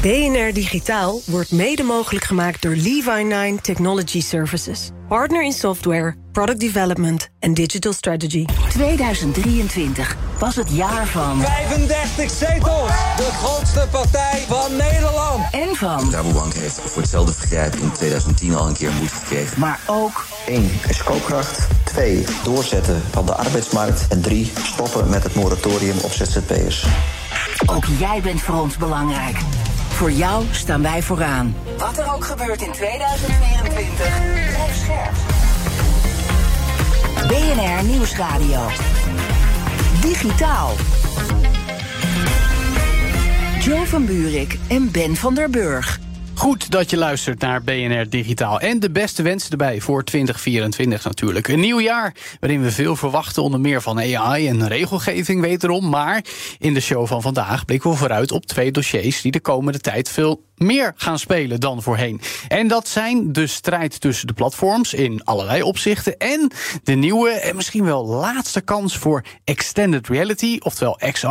BNR Digitaal wordt mede mogelijk gemaakt door Levi9 Technology Services. Partner in software, product development en digital strategy. 2023 was het jaar van... 35 zetels! De grootste partij van Nederland! En van... Rabobank heeft voor hetzelfde vergrijp in 2010 al een keer moed gekregen. Maar ook... 1. Is koopkracht. 2. Doorzetten van de arbeidsmarkt. En 3. Stoppen met het moratorium op ZZP'ers. Ook jij bent voor ons belangrijk. Voor jou staan wij vooraan. Wat er ook gebeurt in 2024, blijf. BNR Nieuwsradio. Digitaal. Joe van Buurik en Ben van der Burg. Goed dat je luistert naar BNR Digitaal. En de beste wensen erbij voor 2024 natuurlijk. Een nieuw jaar waarin we veel verwachten, onder meer van AI en regelgeving wederom. Maar in de show van vandaag blikken we vooruit op twee dossiers die de komende tijd veel meer gaan spelen dan voorheen. En dat zijn de strijd tussen de platforms in allerlei opzichten en de nieuwe en misschien wel laatste kans voor extended reality, oftewel XR,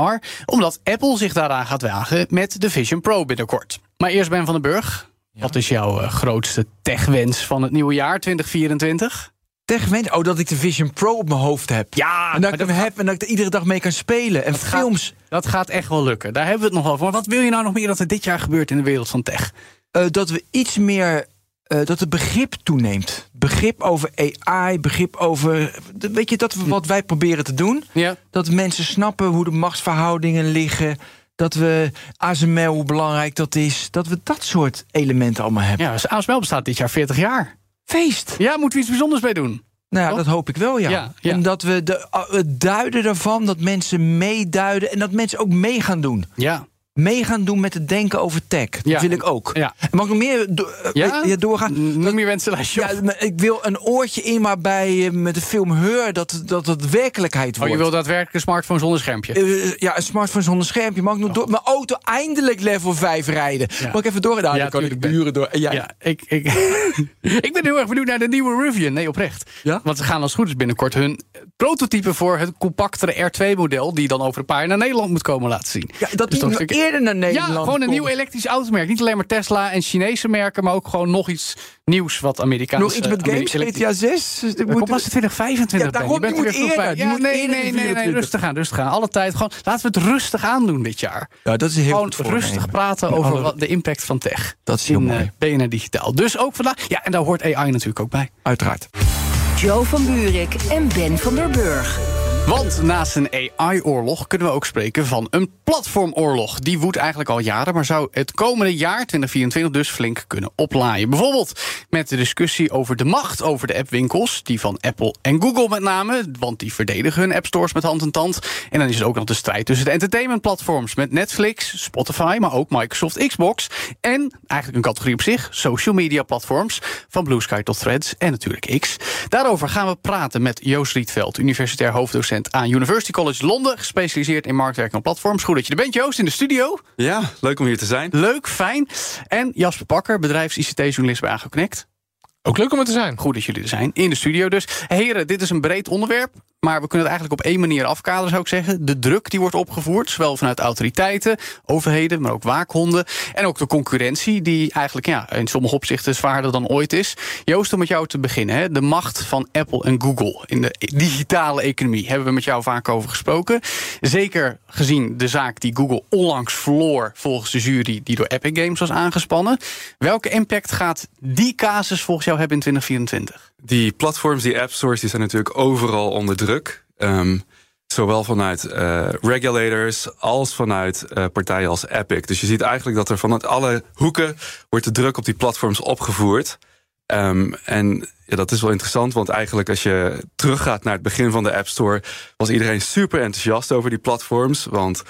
omdat Apple zich daaraan gaat wagen met de Vision Pro binnenkort. Maar eerst Ben van den Burg. Wat is jouw uh, grootste techwens van het nieuwe jaar 2024? Techwens? Oh, dat ik de Vision Pro op mijn hoofd heb. Ja, en dat ik hem heb en dat ik er iedere dag mee kan spelen. En dat films. Gaat, dat gaat echt wel lukken. Daar hebben we het nog over. Maar wat wil je nou nog meer dat er dit jaar gebeurt in de wereld van tech? Uh, dat we iets meer. Uh, dat het begrip toeneemt. Begrip over AI, begrip over. Weet je, dat we wat wij proberen te doen. Ja. Dat mensen snappen hoe de machtsverhoudingen liggen dat we ASML, hoe belangrijk dat is. Dat we dat soort elementen allemaal hebben. Ja, dus ASML bestaat dit jaar 40 jaar. Feest! Ja, moeten we iets bijzonders bij doen? Nou ja, dat hoop ik wel, ja. ja, ja. En dat we de, het duiden daarvan, dat mensen meeduiden... en dat mensen ook mee gaan doen. Ja. Mee gaan doen met het denken over tech. Dat Ja. wil ik ook. Ja. Mag ik nog meer do Ja? ja, doorgaan? Noem je wensenlijstje Ja, ik wil een oortje in, maar bij eh, met de film Heur... dat dat het werkelijkheid Oh, wordt. je wil daadwerkelijk een smartphone zonder schermpje. Eh, ja, een smartphone zonder schermpje. Mag ik nog door, mijn auto eindelijk level 5 rijden? Mag ik even door? Nou, Ja, kan ik de buren door. Ja, ik, ik, ik ben heel erg benieuwd naar de nieuwe Rivian. Nee, oprecht. Ja? Want ze gaan als goed is binnenkort hun prototype voor het compactere R2-model... die dan over een paar jaar naar Nederland moet komen laten zien. Ja, dat Dus naar Nederland Ja, gewoon een komt. nieuw elektrisch automerk. Niet alleen maar Tesla en Chinese merken... maar ook gewoon nog iets nieuws wat Amerikaans... Nog iets met games, GTA 6? Dus Kom moet- was het 2025? Ja, daarom, Ben. Je bent moet eerder, Ja, moet nee, eerder nee, nee, nee, 24. rustig aan, rustig aan. Alle tijd gewoon, laten we het rustig aandoen dit jaar. Ja, dat is heel Gewoon rustig praten In over alle- wat, de impact van tech. Dat is heel in mooi. BNR Digitaal. Dus ook vandaag. Ja, en daar hoort AI natuurlijk ook bij. Uiteraard. Joe van Buurik en Ben van der Burg. Want naast een AI-oorlog kunnen we ook spreken van een platformoorlog. Die woedt eigenlijk al jaren, maar zou het komende jaar, 2024, dus flink kunnen oplaaien. Bijvoorbeeld met de discussie over de macht over de appwinkels. Die van Apple en Google met name, want die verdedigen hun appstores met hand en tand. En dan is er ook nog de strijd tussen de entertainmentplatforms met Netflix, Spotify, maar ook Microsoft Xbox. En eigenlijk een categorie op zich, social media platforms. Van Blue Sky tot Threads en natuurlijk X. Daarover gaan we praten met Joost Rietveld, universitair hoofddocent aan University College Londen. Gespecialiseerd in marktwerking en platforms. Goed dat je er bent, Joost, in de studio. Ja, leuk om hier te zijn. Leuk, fijn. En Jasper Pakker, bedrijfs-ICT-journalist bij AgroConnect. Ook leuk om er te zijn. Goed dat jullie er zijn, in de studio dus. Heren, dit is een breed onderwerp. Maar we kunnen het eigenlijk op één manier afkaderen, zou ik zeggen. De druk die wordt opgevoerd, zowel vanuit autoriteiten, overheden, maar ook waakhonden. En ook de concurrentie, die eigenlijk ja, in sommige opzichten zwaarder dan ooit is. Joost, om met jou te beginnen. Hè. De macht van Apple en Google in de digitale economie hebben we met jou vaak over gesproken. Zeker gezien de zaak die Google onlangs verloor volgens de jury die door Epic Games was aangespannen. Welke impact gaat die casus volgens jou hebben in 2024? Die platforms, die app stores, die zijn natuurlijk overal onder druk. Ehm, zowel vanuit eh, regulators als vanuit eh, partijen als Epic. Dus je ziet eigenlijk dat er vanuit alle hoeken wordt de druk op die platforms opgevoerd. Ehm, en ja, dat is wel interessant, want eigenlijk als je teruggaat naar het begin van de App Store, was iedereen super enthousiast over die platforms. Want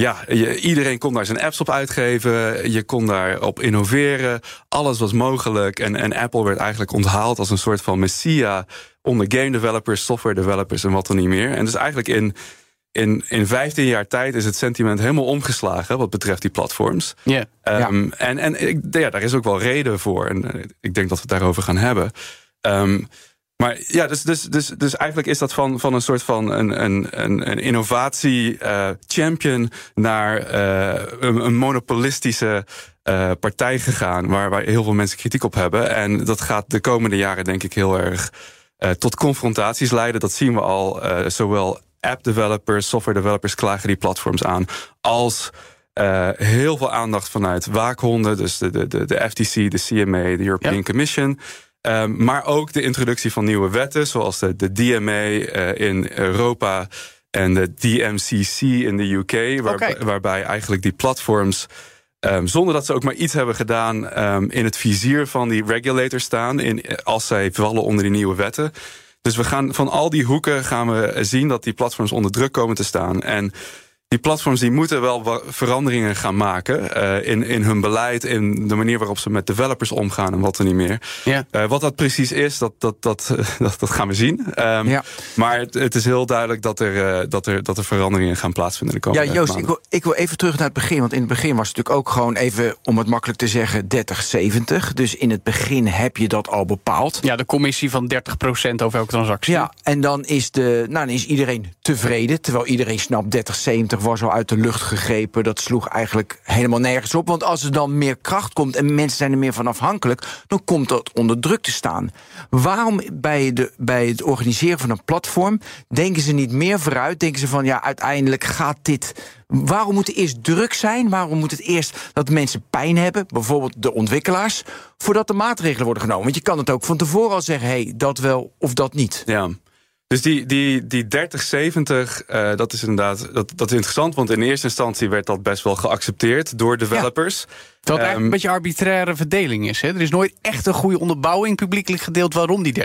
ja, je, iedereen kon daar zijn apps op uitgeven. Je kon daarop innoveren. Alles was mogelijk. En, en Apple werd eigenlijk onthaald als een soort van messia onder game developers, software developers en wat dan niet meer. En dus eigenlijk in in, in 15 jaar tijd is het sentiment helemaal omgeslagen wat betreft die platforms. Ja. Ehm, En, en ik, ja, daar is ook wel reden voor. En eh, ik denk dat we het daarover gaan hebben. Ehm, maar ja, dus, dus, dus, dus eigenlijk is dat van, van een soort van een, een, een, innovatie-champion naar eh, een, een monopolistische eh, partij gegaan. Waar, waar heel veel mensen kritiek op hebben. En dat gaat de komende jaren, denk ik, heel erg eh, tot confrontaties leiden. Dat zien we al. eh, zowel app-developers, software-developers klagen die platforms aan. Als eh, heel veel aandacht vanuit waakhonden. Dus de, de, de, de FTC, de CMA, de European Ja. Commission. Um, maar ook de introductie van nieuwe wetten, zoals de, de DMA uh, in Europa en de DMCC in de UK, waar, Okay. waarbij eigenlijk die platforms, um, zonder dat ze ook maar iets hebben gedaan, um, in het vizier van die regulators staan, in, als zij vallen onder die nieuwe wetten. Dus we gaan van al die hoeken gaan we zien dat die platforms onder druk komen te staan. En die platforms die moeten wel veranderingen gaan maken uh, in, in hun beleid, in de manier waarop ze met developers omgaan en wat er niet meer. Ja. Uh, wat dat precies is, dat, dat, dat, dat, dat gaan we zien. Um, Ja. Maar het, het is heel duidelijk dat er, uh, dat, er, dat er veranderingen gaan plaatsvinden de komende Ja, Joost, ik wil, ik wil even terug naar het begin. Want in het begin was het natuurlijk ook gewoon even, om het makkelijk te zeggen, 30-70. Dus in het begin heb je dat al bepaald. Ja, de commissie van 30% over elke transactie. Ja, en dan is, de, nou, dan is iedereen tevreden. Terwijl iedereen snapt, 30-70 was al uit de lucht gegrepen. Dat sloeg eigenlijk helemaal nergens op. Want als er dan meer kracht komt en mensen zijn er meer van afhankelijk... dan komt dat onder druk te staan. Waarom bij, de, bij het organiseren van een platform... denken ze niet meer vooruit? Denken ze van, ja, uiteindelijk gaat dit... Waarom moet er eerst druk zijn? Waarom moet het eerst dat mensen pijn hebben? Bijvoorbeeld de ontwikkelaars. Voordat de maatregelen worden genomen. Want je kan het ook van tevoren al zeggen... hé, hey, dat wel of dat niet. Ja. Dus die, die, die 30-70, uh, dat is inderdaad dat, dat is interessant. Want in eerste instantie werd dat best wel geaccepteerd door developers. Ja. Het eigenlijk een beetje arbitraire verdeling is. Hè? Er is nooit echt een goede onderbouwing publiekelijk gedeeld waarom die 30-70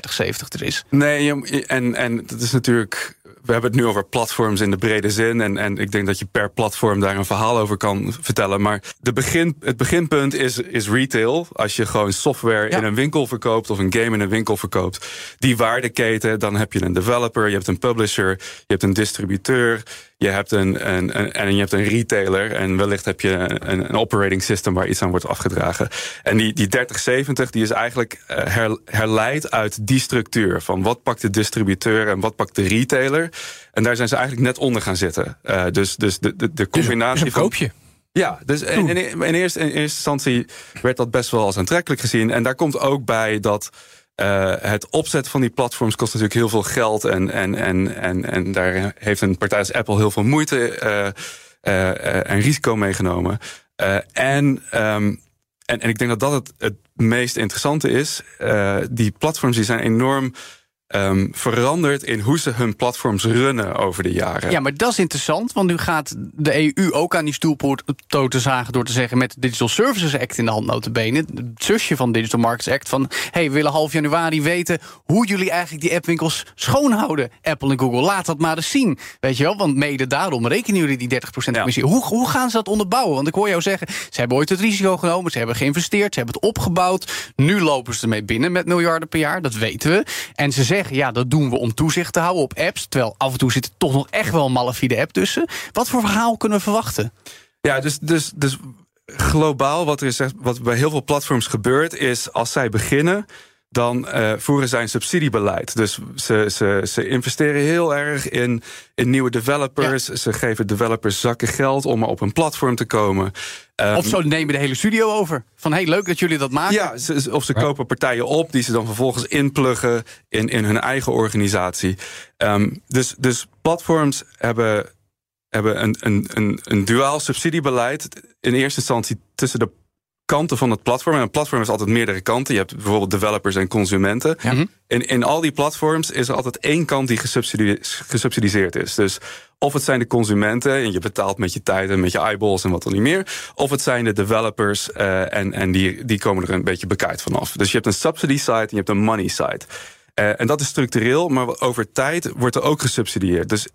er is. Nee, en, en dat is natuurlijk. We hebben het nu over platforms in de brede zin. En, en ik denk dat je per platform daar een verhaal over kan vertellen. Maar de begin, het beginpunt is, is retail. Als je gewoon software Ja. in een winkel verkoopt of een game in een winkel verkoopt. Die waardeketen, dan heb je een developer, je hebt een publisher, je hebt een distributeur. Je hebt een, een, een, en je hebt een retailer. En wellicht heb je een, een operating system waar iets aan wordt afgedragen. En die, die 3070 die is eigenlijk eh, her, herleid uit die structuur. Van wat pakt de distributeur en wat pakt de retailer. En daar zijn ze eigenlijk net onder gaan zitten. Uh, dus, dus de, de, de combinatie Dus een koopje. ja, dus in, in, in, eerste, in eerste instantie werd dat best wel als aantrekkelijk gezien. En daar komt ook bij dat uh, het opzetten van die platforms kost natuurlijk heel veel geld. En, en, en, en, en daar heeft een partij als Apple heel veel moeite uh, uh, en risico meegenomen. en, um, en, en ik denk dat dat het, het meest interessante is. die platforms die zijn enorm um, veranderd in hoe ze hun platforms runnen over de jaren. Ja, maar dat is interessant, want nu gaat de EU ook aan die stoelpoten zagen door te zeggen met de Digital Services Act in de hand notabene, het zusje van Digital Markets Act, van hey, we willen half januari weten hoe jullie eigenlijk die appwinkels schoonhouden, Apple en Google. Laat dat maar eens zien, weet je wel, want mede daarom rekenen jullie die 30% commissie. Ja. Hoe, hoe gaan ze dat onderbouwen? Want ik hoor jou zeggen, ze hebben ooit het risico genomen, ze hebben geïnvesteerd, ze hebben het opgebouwd, nu lopen ze ermee binnen met miljarden per jaar, dat weten we. En ze zeggen, ja, dat doen we om toezicht te houden op apps. Terwijl af en toe zit er toch nog echt wel een malafide app tussen. Wat voor verhaal kunnen we verwachten? Ja, dus, dus, dus globaal, wat er is, wat bij heel veel platforms gebeurt, is als zij beginnen. Dan uh, voeren zij een subsidiebeleid. Dus ze, ze, ze investeren heel erg in, in nieuwe developers. Ja. Ze geven developers zakken geld om op een platform te komen. Um, of ze nemen de hele studio over. Van hey, leuk dat jullie dat maken. Ja, ze, of ze kopen partijen op die ze dan vervolgens inpluggen in, in hun eigen organisatie. Um, dus, dus platforms hebben, hebben een, een, een, een duaal subsidiebeleid. In eerste instantie tussen de kanten van het platform. En een platform heeft altijd meerdere kanten. Je hebt bijvoorbeeld developers en consumenten. Mhm. Ja. In, in al die platforms is er altijd één kant die gesubsidie gesubsidieerd is. Dus of het zijn de consumenten en je betaalt met je tijd en met je eyeballs en wat dan niet meer. Of het zijn de developers uh, en, en die, die komen er een beetje bekijkt vanaf. Dus je hebt een subsidy side en je hebt een money side. Uh, en dat is structureel, maar over tijd wordt er ook gesubsidieerd. Dus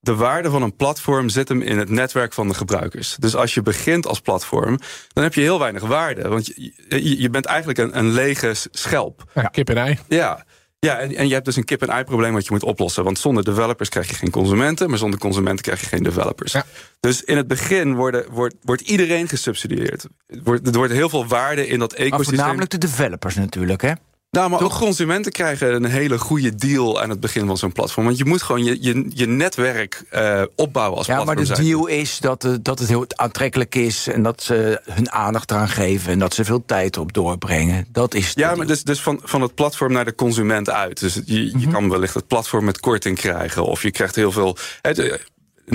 de waarde van een platform zit hem in het netwerk van de gebruikers. Dus als je begint als platform, dan heb je heel weinig waarde. Want je, je, je bent eigenlijk een, een lege schelp. Ja, kip en ei. Ja. Ja, en, en je hebt dus een kip-en-ei probleem wat je moet oplossen. Want zonder developers krijg je geen consumenten, maar zonder consumenten krijg je geen developers. Dus in het begin worden, wordt, wordt iedereen gesubsidieerd. Er wordt, er wordt heel veel waarde in dat Maar ecosysteem. voornamelijk de developers natuurlijk, hè? Nou, maar ook consumenten krijgen een hele goede deal aan het begin van zo'n platform. Want je moet gewoon je, je, je netwerk eh, opbouwen als Ja, maar platform. de zijn. deal is dat, dat het heel aantrekkelijk is... en dat ze hun aandacht eraan geven... en dat ze veel tijd op doorbrengen. Dat is de Ja, deal. maar dus, dus van, van het platform naar de consument uit. Dus je, je Mhm. kan wellicht het platform met korting krijgen. Of je krijgt heel veel. Het, eh,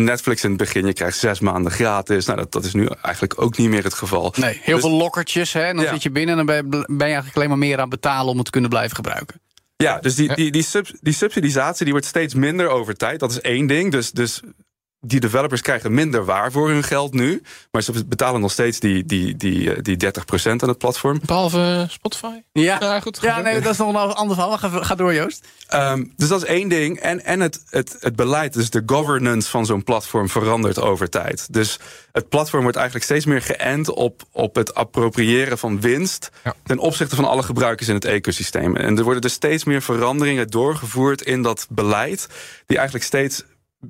Netflix in het begin, je krijgt zes maanden gratis. Nou, dat, dat is nu eigenlijk ook niet meer het geval. Nee, heel Dus- veel lokkertjes. Hè, en dan Ja. zit je binnen en dan ben je, ben je eigenlijk alleen maar meer aan betalen om het te kunnen blijven gebruiken. Ja, dus die, die, die, sub, die subsidisatie die wordt steeds minder over tijd. Dat is één ding. Dus, dus die developers krijgen minder waar voor hun geld nu. Maar ze betalen nog steeds die, die, die, eh, die 30% aan het platform. Behalve Spotify. Ja, Ja, goed. ja nee, dat is nog een ander verhaal. Ga, ga door, Joost. Ehm, dus dat is één ding. En, en het, het, het beleid, dus de governance van zo'n platform verandert over tijd. Dus het platform wordt eigenlijk steeds meer geënt op, op het appropriëren van winst. ten opzichte van alle gebruikers in het ecosysteem. En er worden dus steeds meer veranderingen doorgevoerd in dat beleid. die eigenlijk steeds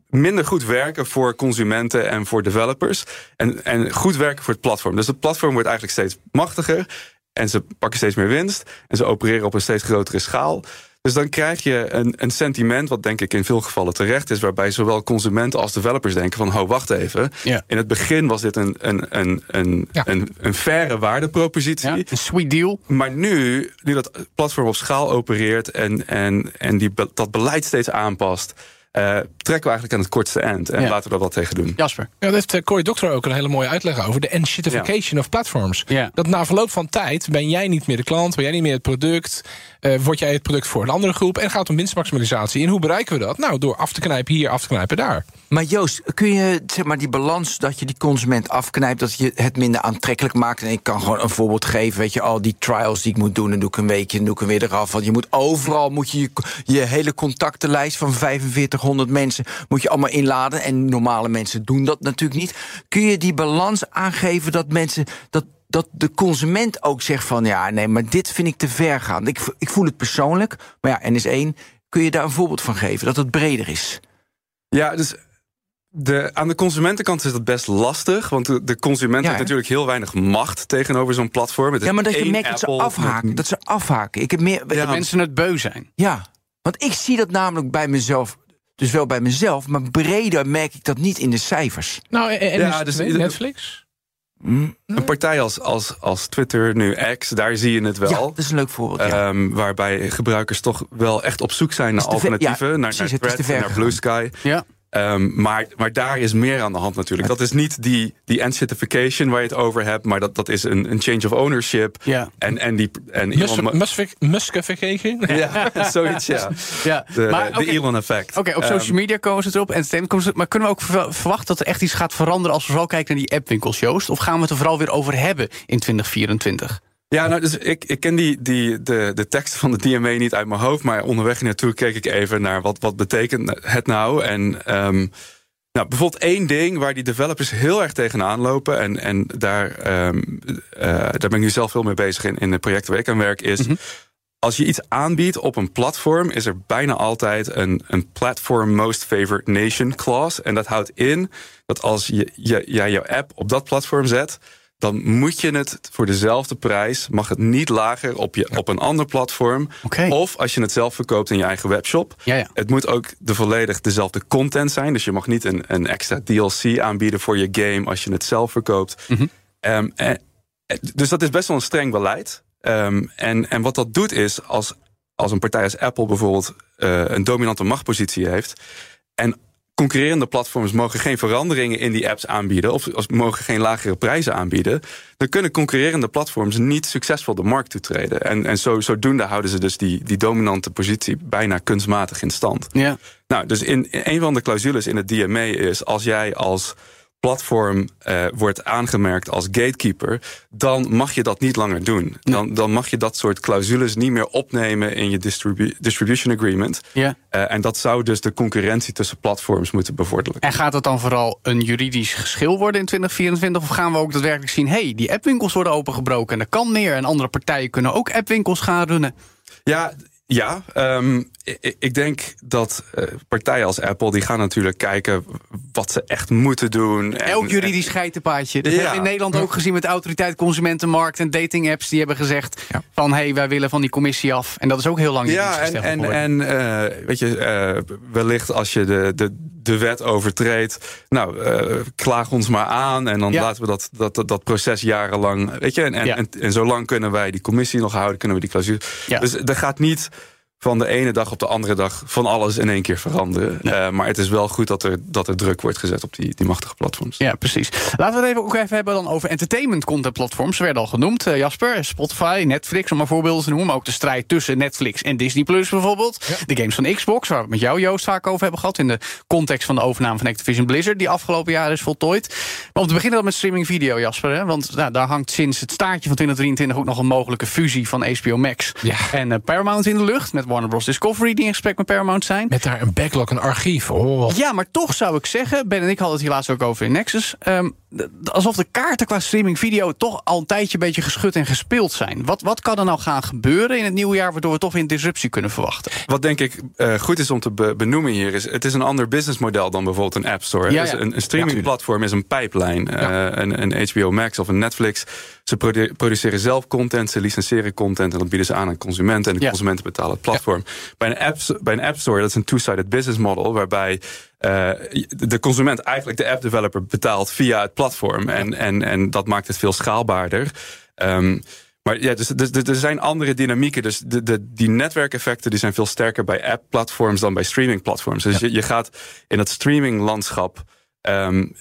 minder goed werken voor consumenten en voor developers. En, en goed werken voor het platform. Dus het platform wordt eigenlijk steeds machtiger. En ze pakken steeds meer winst. En ze opereren op een steeds grotere schaal. Dus dan krijg je een, een sentiment, wat denk ik in veel gevallen terecht is, waarbij zowel consumenten als developers denken van, hou, wacht even. Ja. In het begin was dit een, een, een, een, een, een faire waardepropositie. een sweet deal. Maar nu, nu dat platform op schaal opereert en, en, en die, dat beleid steeds aanpast, trekken we eigenlijk aan het kortste eind. En Ja. laten we er wat tegen doen. Jasper. Ja, daar heeft eh, Cory Doctor ook een hele mooie uitleg over. De enshittification of platforms. Ja. Dat na verloop van tijd ben jij niet meer de klant, ben jij niet meer het product. eh word jij het product voor een andere groep. En gaat het om winstmaximalisatie. En hoe bereiken we dat? Nou, door af te knijpen hier, af te knijpen daar. Maar Joost, kun je zeg maar die balans dat je die consument afknijpt, dat je het minder aantrekkelijk maakt? En ik kan gewoon een voorbeeld geven, weet je, al die trials die ik moet doen, dan doe ik een weekje, dan doe ik hem weer eraf. Want je moet overal moet je, je je hele contactenlijst van 4500 mensen moet je allemaal inladen. En normale mensen doen dat natuurlijk niet. Kun je die balans aangeven dat mensen dat dat de consument ook zegt van ja, nee, maar dit vind ik te ver gaan. Ik, ik voel het persoonlijk, maar ja, en is één. Kun je daar een voorbeeld van geven dat het breder is? Ja, dus de, aan de consumentenkant is dat best lastig. Want de, de consument Ja, heeft natuurlijk heel weinig macht tegenover zo'n platform. Het Ja, maar dat je merkt dat ze afhaken. met- Dat ze afhaken. Ik heb meer. Dat mensen het beu zijn. Ja, want ik zie dat namelijk bij mezelf. Dus wel bij mezelf, maar breder merk ik dat niet in de cijfers. Nou, en, Ja, dus Netflix? Een partij als, als, als Twitter, nu X, daar zie je het wel. Ja, dat is een leuk voorbeeld. Ja. Ehm, waarbij gebruikers toch wel echt op zoek zijn naar alternatieven. ja, naar, precies, naar het is te Threads en ver naar Blue Sky. Ja. Ehm, maar, maar daar is meer aan de hand natuurlijk. Dat is niet die, die enshittification waar je het over hebt, maar dat, dat is een, een change of ownership. Ja. En, en, die, en Muskification? ja, zoiets, ja. Ja, De, maar, de. Elon effect. Oké, op Ehm, social media komen ze erop. Entertainment komen ze Maar kunnen we ook ver- verwachten dat er echt iets gaat veranderen... als we vooral kijken naar die appwinkels, Joost? Of gaan we het er vooral weer over hebben in 2024? Ja, nou, dus ik, ik ken die, die, de, de tekst van de DMA niet uit mijn hoofd. Maar onderweg naartoe keek ik even naar wat, wat betekent het nou. En ehm, nou, bijvoorbeeld één ding waar die developers heel erg tegenaan lopen. En, en daar, ehm, eh, daar ben ik nu zelf veel mee bezig in, in het project waar ik aan werk. Is als je iets aanbiedt op een platform, is er bijna altijd een, een platform most favored nation clause. En dat houdt in dat als je, je, jij jouw app op dat platform zet, dan moet je het voor dezelfde prijs, mag het niet lager op, je, op een ander platform. Of als je het zelf verkoopt in je eigen webshop. Ja, ja. Het moet ook de volledig dezelfde content zijn. Dus je mag niet een, een extra DLC aanbieden voor je game als je het zelf verkoopt. Mhm. Ehm, en- en- dus dat is best wel een streng beleid. Ehm, en, en wat dat doet is, als, als een partij als Apple bijvoorbeeld eh, een dominante machtpositie heeft. En concurrerende platforms mogen geen veranderingen in die apps aanbieden. Of, mogen geen lagere prijzen aanbieden. Dan kunnen concurrerende platforms niet succesvol de markt toetreden. En, en zo, zodoende houden ze dus die, die dominante positie bijna kunstmatig in stand. Ja. Nou, dus in, in een van de clausules in het DMA is als jij als platform eh, wordt aangemerkt als gatekeeper, dan mag je dat niet langer doen. Dan, dan mag je dat soort clausules niet meer opnemen in je distribu- distribution agreement. Ja. Eh, en dat zou dus de concurrentie tussen platforms moeten bevorderen. En gaat dat dan vooral een juridisch geschil worden in 2024? Of gaan we ook daadwerkelijk zien... hé, hey, die appwinkels worden opengebroken en er kan meer... en andere partijen kunnen ook appwinkels gaan runnen? Ja, Ja, um, ik, denk dat uh, partijen als Apple... die gaan natuurlijk kijken wat ze echt moeten doen. En, Elk juridisch geitenpaadje. Dat ja. hebben we in Nederland ook gezien met autoriteit Consumentenmarkt... en datingapps die hebben gezegd ja. van... hé, hey, wij willen van die commissie af. En dat is ook heel lang Ja, en, en, en uh, weet je, uh, wellicht als je de, de, de wet overtreedt... nou, klaag ons maar aan en dan ja. laten we dat, dat, dat, dat, proces jarenlang... weet je, en, en, en, en zolang kunnen wij die commissie nog houden... kunnen we die clausule... Dus er gaat niet van de ene dag op de andere dag van alles in één keer veranderen. Uh, maar het is wel goed dat er, dat er druk wordt gezet op die, die machtige platforms. Ja, precies. Laten we het even ook even hebben dan over entertainment content platforms. Ze werden al genoemd. Uh, Jasper, Spotify, Netflix, om maar voorbeelden te noemen. Maar ook de strijd tussen Netflix en Disney Plus bijvoorbeeld. Ja. De games van Xbox, waar we het met jou Joost vaak over hebben gehad. In de context van de overname van Activision Blizzard, die afgelopen jaar is voltooid. Maar om te beginnen dan met streaming video, Jasper. Hè? Want nou, daar hangt sinds het staartje van 2023 ook nog een mogelijke fusie van HBO Max ja. en uh, Paramount in de lucht. Met Warner Bros. Discovery die in gesprek met Paramount zijn. Met daar een backlog, een archief. Oh. Ja, maar toch zou ik zeggen, Ben en ik hadden het hier laatst ook over in Nexus... Um, alsof de kaarten qua streaming video toch al een tijdje een beetje geschud en gespeeld zijn. Wat, wat kan er nou gaan gebeuren in het nieuwe jaar... waardoor we toch weer een disruptie kunnen verwachten? Wat denk ik uh, goed is om te be benoemen hier... is het is een ander businessmodel dan bijvoorbeeld een App Store. Ja, ja. Dus een, een streamingplatform is een pijplijn. Uh, een, een HBO Max of een Netflix... Ze produ produceren zelf content, ze licenseren content... en dat bieden ze aan aan consumenten. En de consumenten betalen het platform. Bij, een app, bij een App Store, dat is een two-sided business model... waarbij uh, de consument eigenlijk de app developer betaalt via het platform. En, en, en dat maakt het veel schaalbaarder. Um, maar ja, dus, dus, dus, er zijn andere dynamieken. Dus de, de, die netwerkeffecten die zijn veel sterker bij app-platforms dan bij streaming-platforms. Dus ja. je, je gaat in het streaming-landschap. Um,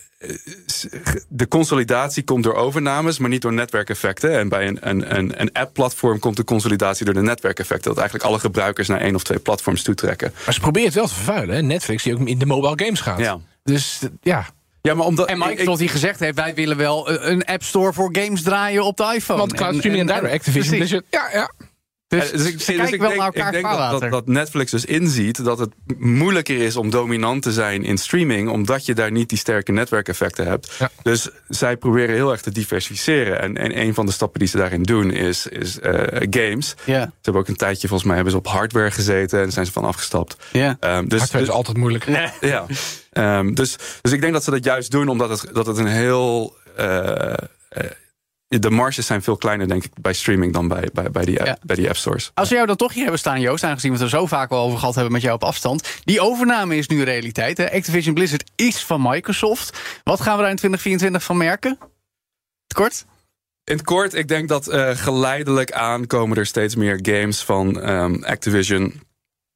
de consolidatie komt door overnames, maar niet door netwerkeffecten. En bij een, een, een, een app-platform komt de consolidatie door de netwerkeffecten. Dat eigenlijk alle gebruikers naar één of twee platforms toetrekken. Maar ze proberen het wel te vervuilen. Hè? Netflix die ook in de mobile games gaat. Ja. Dus ja, ja, maar omdat, en Microsoft die gezegd heeft... wij willen wel een app store voor games draaien op de iPhone. Want cloud streaming en, en, en Activision Blizzard... Ja, ja. Dus, dus, ik, dus ik denk, wel naar elkaar ik denk dat, dat, dat, Netflix dus inziet dat het moeilijker is om dominant te zijn in streaming, omdat je daar niet die sterke netwerkeffecten hebt. Ja. Dus zij proberen heel erg te diversificeren. En, en een van de stappen die ze daarin doen is, is uh, games. Ja. Ze hebben ook een tijdje, volgens mij, hebben ze op hardware gezeten en zijn ze van afgestapt. Ja. Um, dus, hardware dus, is altijd moeilijk. Nee. Ja. Um, dus, dus ik denk dat ze dat juist doen omdat het, dat het een heel. Uh, de marges zijn veel kleiner, denk ik, bij streaming dan bij, bij, bij, die, app, ja. bij die app stores. Als we jou dan toch hier hebben staan, Joost, aangezien we het er zo vaak al over gehad hebben met jou op afstand. Die overname is nu realiteit. Hè? Activision Blizzard is van Microsoft. Wat gaan we daar in 2024 van merken? Kort? In het kort, ik denk dat uh, geleidelijk aan komen er steeds meer games van um, Activision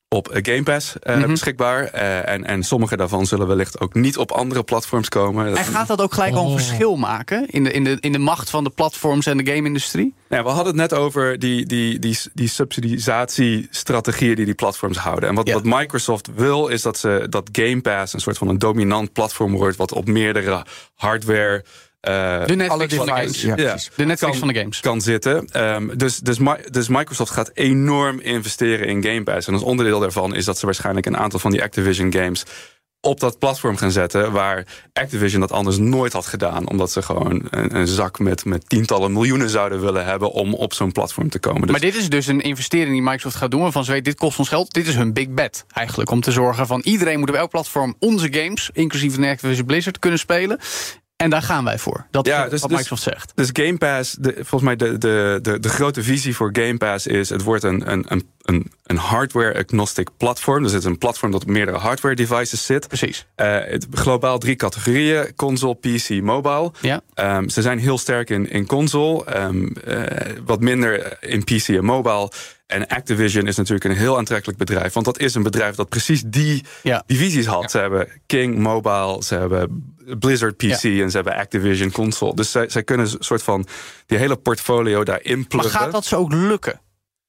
op Game Pass uh, mm -hmm. beschikbaar. Uh, en, en sommige daarvan zullen wellicht ook niet op andere platforms komen. En gaat dat ook gelijk al oh. een verschil maken in de, in, de, in de macht van de platforms en de game-industrie? Ja, we hadden het net over die, die, die, die subsidisatiestrategieën die die platforms houden. En wat, ja. wat Microsoft wil, is dat, ze, dat Game Pass een soort van een dominant platform wordt, wat op meerdere hardware. Uh, de Netflix van de games. Ja, ja, de Netflix kan, van de games. Kan zitten. Um, dus, dus, dus Microsoft gaat enorm investeren in Game Pass. En als onderdeel daarvan is dat ze waarschijnlijk een aantal van die Activision games op dat platform gaan zetten... waar Activision dat anders nooit had gedaan. Omdat ze gewoon een, een zak met, met tientallen miljoenen zouden willen hebben... om op zo'n platform te komen. Dus maar dit is dus een investering die Microsoft gaat doen... waarvan ze weet, dit kost ons geld. Dit is hun big bet eigenlijk. Om te zorgen van iedereen moet op elk platform onze games... inclusief de Activision Blizzard, kunnen spelen. En daar gaan wij voor. Dat ja, is dus, wat Microsoft dus, zegt. Dus Game Pass, de, volgens mij de, de, de, de grote visie voor Game Pass is... het wordt een, een, een, een hardware-agnostic platform. Dus het is een platform dat op meerdere hardware-devices zit. Precies. Uh, het, globaal drie categorieën. Console, PC, mobile. Ja. Um, ze zijn heel sterk in, in console. Um, uh, wat minder in PC en mobile. En Activision is natuurlijk een heel aantrekkelijk bedrijf. Want dat is een bedrijf dat precies die ja. divisies had. Ja. Ze hebben King Mobile, ze hebben Blizzard PC ja. en ze hebben Activision console. Dus zij, zij kunnen een soort van die hele portfolio daarin pluggen. Maar gaat dat ze ook lukken?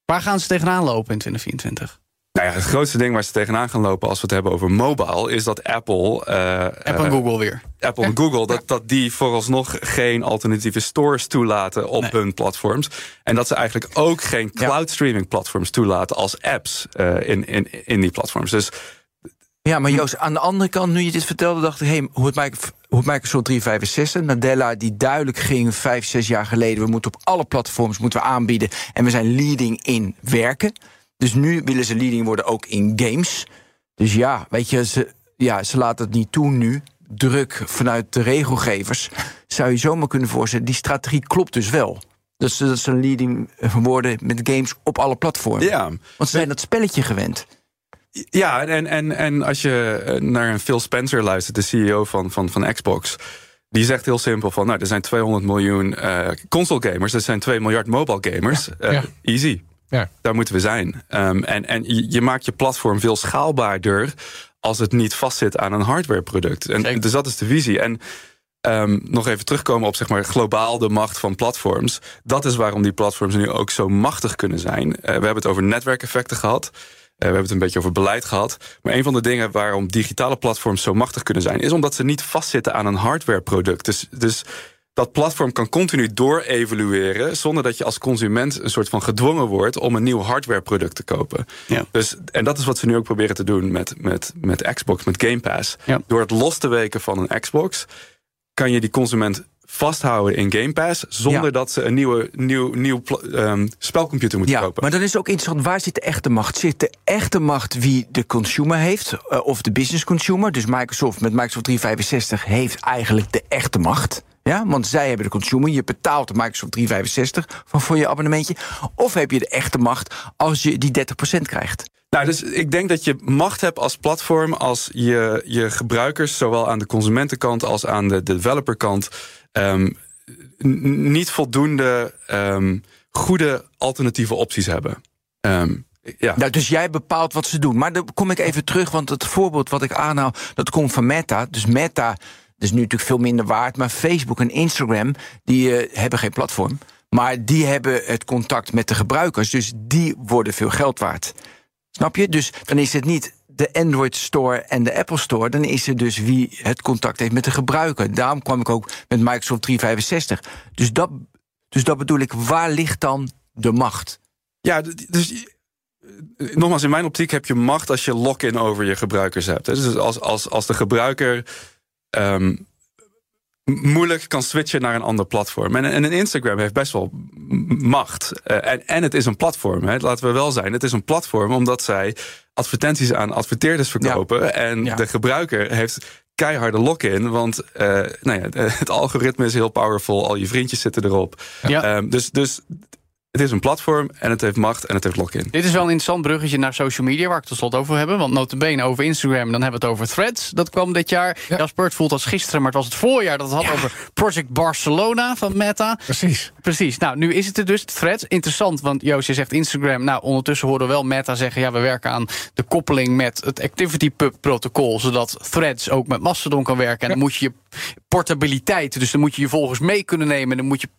Waar gaan ze tegenaan lopen in 2024? Nou ja, het grootste ding waar ze tegenaan gaan lopen als we het hebben over mobile, is dat Apple. Uh, Apple en Google weer. Apple en Google, dat, dat die vooralsnog geen alternatieve stores toelaten op Nee. hun platforms. En dat ze eigenlijk ook geen cloud streaming platforms toelaten als apps uh, in, in, in die platforms. Dus Ja, maar Joost, aan de andere kant, nu je dit vertelde, dacht ik, hey, hoe het Microsoft, hoe het Microsoft 365, Nadella, die duidelijk ging vijf, zes jaar geleden, we moeten op alle platforms moeten we aanbieden en we zijn leading in werken. Dus nu willen ze leading worden ook in games. Dus ja, weet je, ze, ja, ze laten het niet toe nu. Druk vanuit de regelgevers. Zou je zomaar kunnen voorstellen, die strategie klopt dus wel. Dus dat ze een leading worden met games op alle platformen. Ja. Want ze zijn dat spelletje gewend. Ja, en, en, en als je eh, naar een Phil Spencer luistert, de CEO van, van, van Xbox. Die zegt heel simpel van, nou, er zijn 200 miljoen eh, console gamers. Er zijn 2 miljard mobile gamers. Eh, ja. Easy. Ja. Daar moeten we zijn. Um, en en je, je, maakt je platform veel schaalbaarder... als het niet vastzit aan een hardwareproduct. En, dus dat is de visie. En um, nog even terugkomen op zeg maar, globaal de macht van platforms. Dat is waarom die platforms nu ook zo machtig kunnen zijn. Uh, we hebben het over netwerkeffecten gehad... Uh, we hebben het een beetje over beleid gehad. Maar een van de dingen waarom digitale platforms zo machtig kunnen zijn... is omdat ze niet vastzitten aan een hardwareproduct. Dus, dus dat platform kan continu door-evolueren... zonder dat je als consument een soort van gedwongen wordt... om een nieuw hardwareproduct te kopen. Ja. Dus, en dat is wat ze nu ook proberen te doen met, met, met Xbox, met Game Pass. Ja. Door het los te weken van een Xbox... kan je die consument vasthouden in Game Pass... zonder Ja. dat ze een nieuwe, nieuw, nieuw um, spelcomputer moeten Ja, kopen. maar dan is het ook interessant, waar zit de echte macht? Zit de echte macht wie de consumer heeft, uh, of de business consumer? Dus Microsoft met Microsoft 365 heeft eigenlijk de echte macht. Ja, want zij hebben de consumer. Je betaalt de Microsoft 365 van voor je abonnementje. Of heb je de echte macht als je die 30% krijgt? Nou, dus ik denk dat je macht hebt als platform als je, je gebruikers, zowel aan de consumentenkant als aan de developerkant, um, niet voldoende um, goede alternatieve opties hebben. Um, ja. Nou, dus jij bepaalt wat ze doen. Maar dan kom ik even terug, want het voorbeeld wat ik aanhaal, dat komt van Meta. Dus Meta is nu natuurlijk veel minder waard, maar Facebook en Instagram die uh, hebben geen platform. Maar die hebben het contact met de gebruikers, dus die worden veel geld waard. Snap je? Dus dan is het niet de Android Store en de Apple Store. Dan is het dus wie het contact heeft met de gebruiker. Daarom kwam ik ook met Microsoft 365. Dus dat, dus dat bedoel ik, waar ligt dan de macht? Ja, dus nogmaals, in mijn optiek heb je macht als je lock-in over je gebruikers hebt. Dus als, als, als de gebruiker um, moeilijk kan switchen naar een ander platform. En, en een Instagram heeft best wel macht. Uh, en, en het is een platform, hè. laten we wel zijn. Het is een platform omdat zij advertenties aan adverteerders verkopen. Ja. En ja. de gebruiker heeft keiharde lock-in. Want uh, nou ja, het algoritme is heel powerful. Al je vriendjes zitten erop. Ja. Um, dus, dus het is een platform en het heeft macht en het heeft lock-in. Dit is wel een interessant bruggetje naar social media... waar ik het tot slot over hebben. Want notabene over Instagram, dan hebben we het over Threads. Dat kwam dit jaar. Ja. Jasper, het voelt als gisteren, maar het was het voorjaar... dat het had ja. over Project Barcelona van Meta. Precies. Precies. Nou, nu is het er dus, Threads. Interessant, want Joost, je zegt Instagram. Nou, ondertussen horen we wel Meta zeggen... ja, we werken aan de koppeling met het ActivityPub-protocol... zodat Threads ook met Mastodon kan werken. En ja. dan moet je je portabiliteit... dus dan moet je je volgers mee kunnen nemen... dan moet je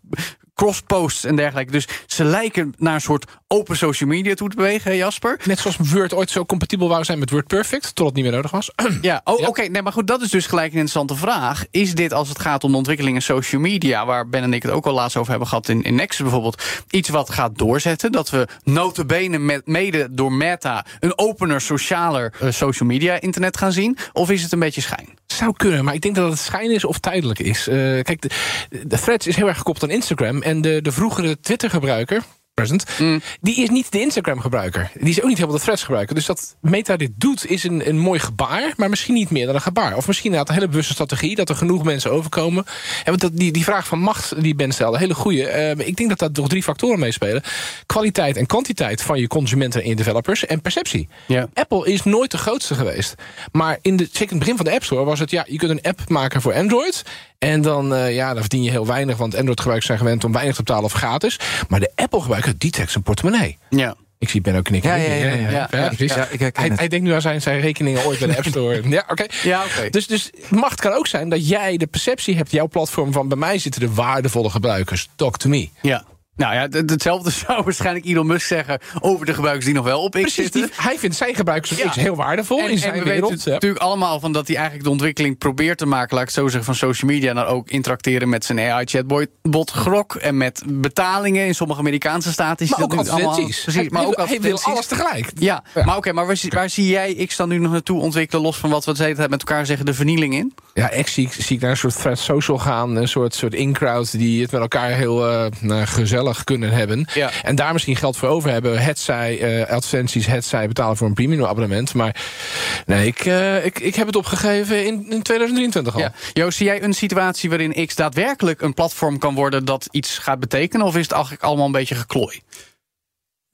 crossposts en dergelijke. Dus ze lijken naar een soort open social media toe te bewegen, Jasper. Net zoals Word ooit zo compatibel wou zijn met WordPerfect, tot het niet meer nodig was. ja, oh, ja. oké. Okay. Nee, maar goed, dat is dus gelijk een interessante vraag. Is dit, als het gaat om de ontwikkeling in social media... waar Ben en ik het ook al laatst over hebben gehad in, in Nexus bijvoorbeeld... iets wat gaat doorzetten? Dat we notabene met, mede door Meta... een opener, socialer uh, social media internet gaan zien? Of is het een beetje schijn? Zou kunnen, maar ik denk dat het schijn is of tijdelijk is. Uh, kijk, de, de Threads is heel erg gekoppeld aan Instagram... en de, de vroegere Present, mm. die is niet de Instagram-gebruiker. Die is ook niet helemaal de Threads-gebruiker. Dus dat Meta dit doet, is een, een mooi gebaar... maar misschien niet meer dan een gebaar. Of misschien had een hele bewuste strategie... dat er genoeg mensen overkomen. En want dat, die, die vraag van macht die Ben stelde, hele goede. Uh, ik denk dat daar toch drie factoren meespelen. Kwaliteit en kwantiteit van je consumenten en je developers... en perceptie. Ja. Apple is nooit de grootste geweest. Maar in, de, zeker in het begin van de App Store was het... ja, je kunt een app maken voor Android... En dan, uh, ja, dan verdien je heel weinig... want Android-gebruikers zijn gewend om weinig te betalen of gratis. Maar de Apple-gebruiker, die trekt zijn portemonnee. Ja. Ik zie Ben ook knikken. Ja, ja, ja. ja, ja, ja precies. hij, hij denkt nu aan zijn, zijn rekeningen ooit bij de App Store. ja, oké. Okay. Ja, okay. dus, dus macht kan ook zijn dat jij de perceptie hebt... jouw platform van bij mij zitten de waardevolle gebruikers. Talk to me. Ja. Nou ja, hetzelfde zou waarschijnlijk Elon Musk zeggen... over de gebruikers die nog wel op X Precies, zitten. Die, hij vindt zijn gebruikers op ja. X heel waardevol en, in zijn en we wereld. weten natuurlijk allemaal van dat hij eigenlijk de ontwikkeling probeert te maken... laat ik zo zeggen, van social media... naar ook interacteren met zijn AI-chatbot Grok... en met betalingen in sommige Amerikaanse staten. Maar ook advertenties. Precies, maar ook hij wil alles tegelijk. Ja, ja. maar oké, maar waar, waar, zie jij X dan nu nog naartoe ontwikkelen... los van wat we het met elkaar zeggen, de vernieling in? Ja, echt zie ik, zie ik naar een soort thread social gaan. Een soort, soort in-crowd die het met elkaar heel eh, nou, kunnen hebben. Ja. En daar misschien geld voor over hebben. Het zij eh, advertenties, het zij betalen voor een premium abonnement. Maar nee, ik, eh, ik, ik heb het opgegeven in, in 2023 al. Ja. Joost, zie jij een situatie waarin X daadwerkelijk een platform kan worden dat iets gaat betekenen? Of is het eigenlijk allemaal een beetje geklooi?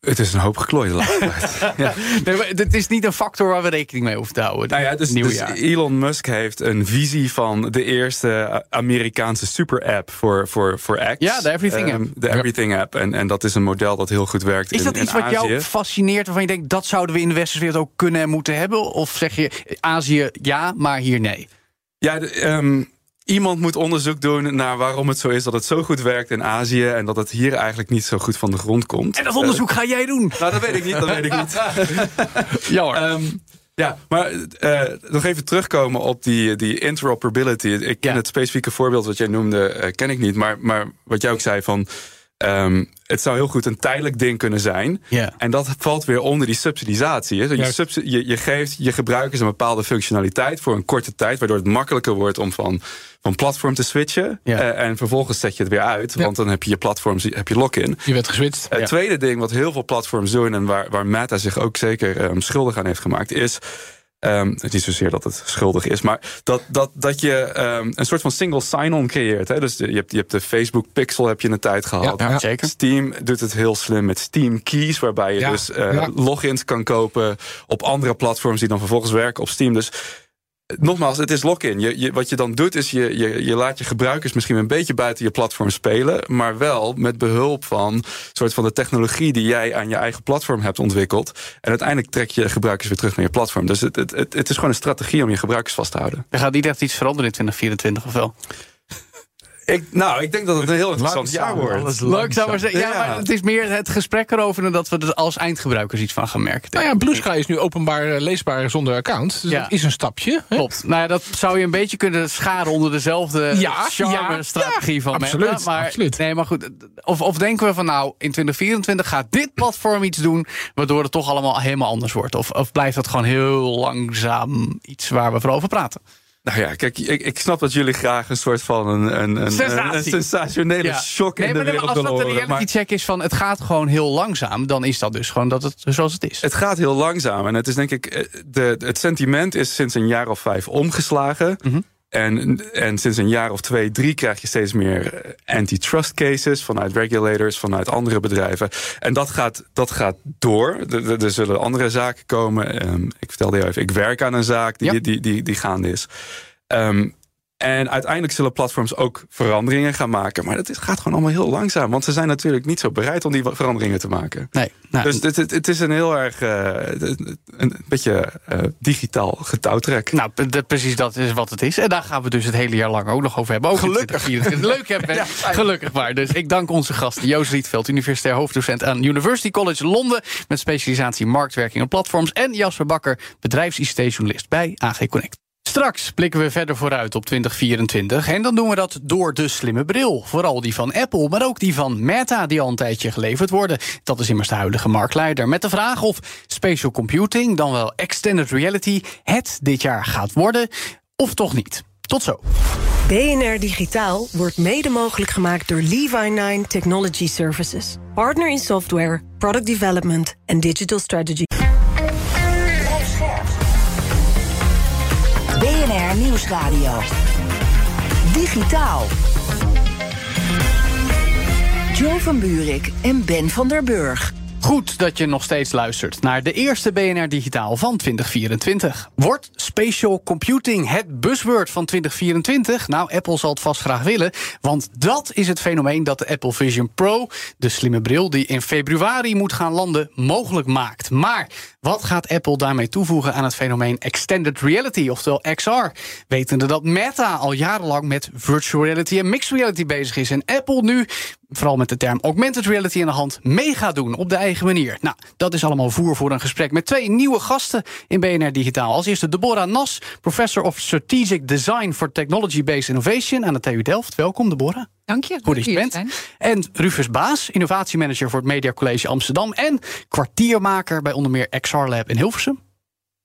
Het is een hoop geklooi de laatste tijd. ja. Nee, maar het is niet een factor waar we rekening mee hoeven te houden. Nou ja, dus, dus. Elon Musk heeft een visie van de eerste Amerikaanse super-app voor, voor, voor X. Ja, de Everything Ehm, app. De Everything app. En, en dat is een model dat heel goed werkt Is in, dat iets wat Azië. jou fascineert, waarvan je denkt dat zouden we in de westerse wereld ook kunnen en moeten hebben? Of zeg je Azië ja, maar hier nee? Ja, de, ehm, iemand moet onderzoek doen naar waarom het zo is dat het zo goed werkt in Azië en dat het hier eigenlijk niet zo goed van de grond komt. En dat onderzoek ga jij doen. Nou, dat weet ik niet, dat weet ik niet. Jammer. Ehm, ja, maar eh, nog even terugkomen op die, die interoperability. Ik ken Ja. het specifieke voorbeeld wat jij noemde, eh, ken ik niet. Maar, maar wat jij ook zei van... ehm, het zou heel goed een tijdelijk ding kunnen zijn. En dat valt weer onder die subsidisatie. Je, je, je geeft je gebruikers een bepaalde functionaliteit voor een korte tijd, waardoor het makkelijker wordt om van, van platform te switchen. Eh, en vervolgens zet je het weer uit, want dan heb je je platform, heb je lock-in. Je bent geswitcht. Het tweede ding wat heel veel platforms doen en waar, waar Meta zich ook zeker ehm, schuldig aan heeft gemaakt, is. Ehm, het is niet zozeer dat het schuldig is, maar dat, dat, dat je ehm, een soort van single sign-on creëert. Hè? Dus de- je hebt, je hebt de Facebook Pixel heb je in een tijd gehad. Ja, ja. zeker. Steam doet het heel slim met Steam Keys, waarbij je Ja, dus eh, ja. logins kan kopen op andere platforms die dan vervolgens werken op Steam. Dus nogmaals, het is lock-in. Je, wat je dan doet, is je, je, je laat je gebruikers misschien een beetje buiten je platform spelen, maar wel met behulp van soort van de technologie die jij aan je eigen platform hebt ontwikkeld. En uiteindelijk trek je gebruikers weer terug naar je platform. Dus het, het, het, het is gewoon een strategie om je gebruikers vast te houden. Er gaat niet echt iets veranderen in 2024 of wel? Ik, nou, ik denk dat het een heel interessant jaar wordt. Leuk zou maar zeggen. Ja, Ja. maar het is meer het gesprek erover dan dat we er als eindgebruikers iets van gaan merken. Nou ja, Blue Sky is nu openbaar eh, leesbaar zonder account. Dus Ja. dat is een stapje. hè? Klopt. Nou ja, dat zou je een beetje kunnen scharen onder dezelfde Ja, charme-strategie ja, van Meta. absoluut, Maar, absoluut. Nee, maar goed. Of, of denken we van nou, in 2024 gaat dit platform iets doen... waardoor het toch allemaal helemaal anders wordt? Of, of blijft dat gewoon heel langzaam iets waar we voor over praten? Nou ja, kijk, ik, ik snap dat jullie graag een soort van een, een, een, Sensatie. een sensationele shock nee, in de maar, nee, maar wereld als dat willen de horen. Maar reality check is van het gaat gewoon heel langzaam... dan is dat dus gewoon dat het zoals het is. het gaat heel langzaam. En het is denk ik, eh, de, het sentiment is sinds een jaar of vijf omgeslagen. Mhm. En, en sinds een jaar of twee, drie krijg je steeds meer eh, antitrust cases vanuit regulators, vanuit andere bedrijven. En dat gaat, dat gaat door. Er, zullen andere zaken komen. Ehm, ik vertelde jou even, ik werk aan een zaak die, Ja. die, die, die gaande is. Ehm, en uiteindelijk zullen platforms ook veranderingen gaan maken. Maar dat is- gaat gewoon allemaal heel langzaam. Want ze zijn natuurlijk niet zo bereid om die veranderingen te maken. Nee, nou, Dus het, het, het is een heel erg. eh, een beetje eh, digitaal getouwtrek. Nou, precies dat is wat het is. En daar gaan we dus het hele jaar lang ook nog over hebben. Ook Gelukkig. 2024. Leuk, hè, Ben? Gelukkig maar. Dus ik dank onze gasten. Joost Rietveld, universitair hoofddocent aan University College Londen... met specialisatie marktwerking en platforms. En Jasper Bakker, bedrijfs-ICT-journalist bij AG Connect. Straks blikken we verder vooruit op 2024. En dan doen we dat door de slimme bril. Vooral die van Apple, maar ook die van Meta, die al een tijdje geleverd worden. Dat is immers de huidige marktleider. Met de vraag of spatial computing, dan wel extended reality, het dit jaar gaat worden. Of toch niet. Tot zo. BNR Digitaal wordt mede mogelijk gemaakt door Levi9 Technology Services. Partner in software, product development en digital strategy. Nieuwsradio. Digitaal. Joe van Buurik en Ben van der Burg. Goed dat je nog steeds luistert naar de eerste BNR Digitaal van 2024. Wordt spatial computing het buzzword van 2024? Nou, Apple zal het vast graag willen, want dat is het fenomeen dat de Apple Vision Pro, de slimme bril die in februari moet gaan landen, mogelijk maakt. Maar wat gaat Apple daarmee toevoegen aan het fenomeen extended reality, oftewel XR? Wetende dat Meta al jarenlang met virtual reality en mixed reality bezig is en Apple nu vooral met de term augmented reality in de hand, mee gaat doen op de eigen manier. Nou, dat is allemaal voer voor een gesprek met twee nieuwe gasten in BNR Digitaal. Als eerste Deborah Nas, professor of Strategic Design for Technology-Based Innovation aan de TU Delft. Welkom, Deborah. Dank je. Goed dat je Hier bent. zijn. En Rufus Baas, innovatiemanager voor het Media College Amsterdam en kwartiermaker bij onder meer XR Lab in Hilversum.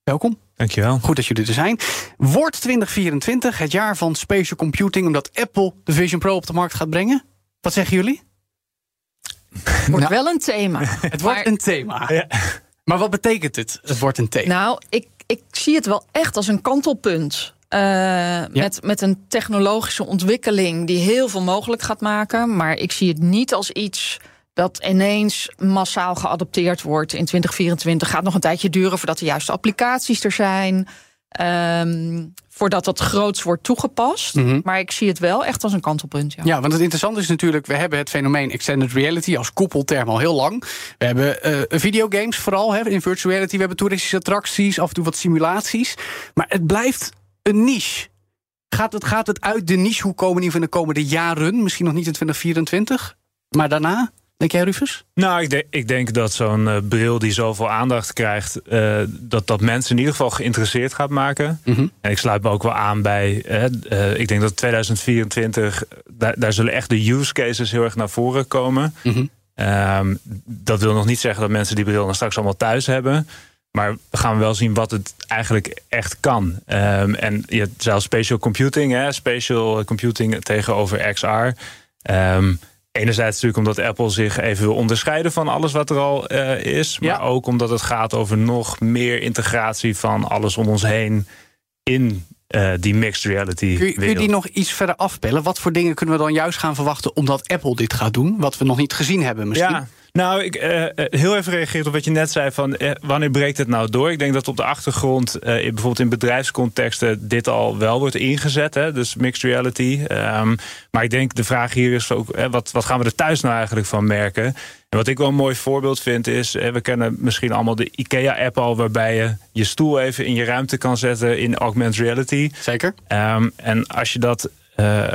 Welkom. Dankjewel. Goed dat jullie er zijn. Wordt 2024 het jaar van spatial computing omdat Apple de Vision Pro op de markt gaat brengen? Wat zeggen jullie? Wordt wel een thema. Het wordt een thema. Maar wat betekent het? Het wordt een thema. Nou, ik, ik zie het wel echt als een kantelpunt. Uh, met, met een technologische ontwikkeling die heel veel mogelijk gaat maken. Maar ik zie het niet als iets dat ineens massaal geadopteerd wordt in 2024. Gaat nog een tijdje duren voordat de juiste applicaties er zijn. Um, voordat dat groots wordt toegepast. Mhm. Maar ik zie het wel echt als een kantelpunt. Ja. Ja, want het interessante is natuurlijk, we hebben het fenomeen extended reality als koepelterm al heel lang. We hebben uh, videogames vooral hè, in virtual reality. We hebben toeristische attracties, af en toe wat simulaties. Maar het blijft een niche. Gaat het, gaat het uit de nichehoek komen in de komende jaren? Misschien nog niet in 2024, maar daarna? Denk jij, Rufus? Nou, ik, denk, ik denk dat zo'n uh, bril die zoveel aandacht krijgt, uh, dat dat mensen in ieder geval geïnteresseerd gaat maken. Mm -hmm. En ik sluit me ook wel aan bij. Uh, ik denk dat 2024, daar, daar, zullen echt de use cases heel erg naar voren komen. Mm -hmm. um, dat wil nog niet zeggen dat mensen die bril dan straks allemaal thuis hebben. Maar we gaan wel zien wat het eigenlijk echt kan. Um, en je hebt zelfs spatial computing, hè, spatial computing tegenover XR. Um, Enerzijds natuurlijk omdat Apple zich even wil onderscheiden van alles wat er al uh, is. Maar Ja. ook omdat het gaat over nog meer integratie van alles om ons heen in uh, die mixed reality. Kun je, kun je die nog iets verder afpellen? Wat voor dingen kunnen we dan juist gaan verwachten omdat Apple dit gaat doen? Wat we nog niet gezien hebben misschien? Ja, nou, ik uh, heel even reageerd op wat je net zei van uh, wanneer breekt het nou door? Ik denk dat op de achtergrond, uh, bijvoorbeeld in bedrijfscontexten, dit al wel wordt ingezet. Hè? Dus mixed reality. Um, maar ik denk de vraag hier is ook, wat, wat gaan we er thuis nou eigenlijk van merken? En wat ik wel een mooi voorbeeld vind is, we kennen misschien allemaal de IKEA-app al, waarbij je je stoel even in je ruimte kan zetten in augmented reality. Zeker. Um, en als je dat uh,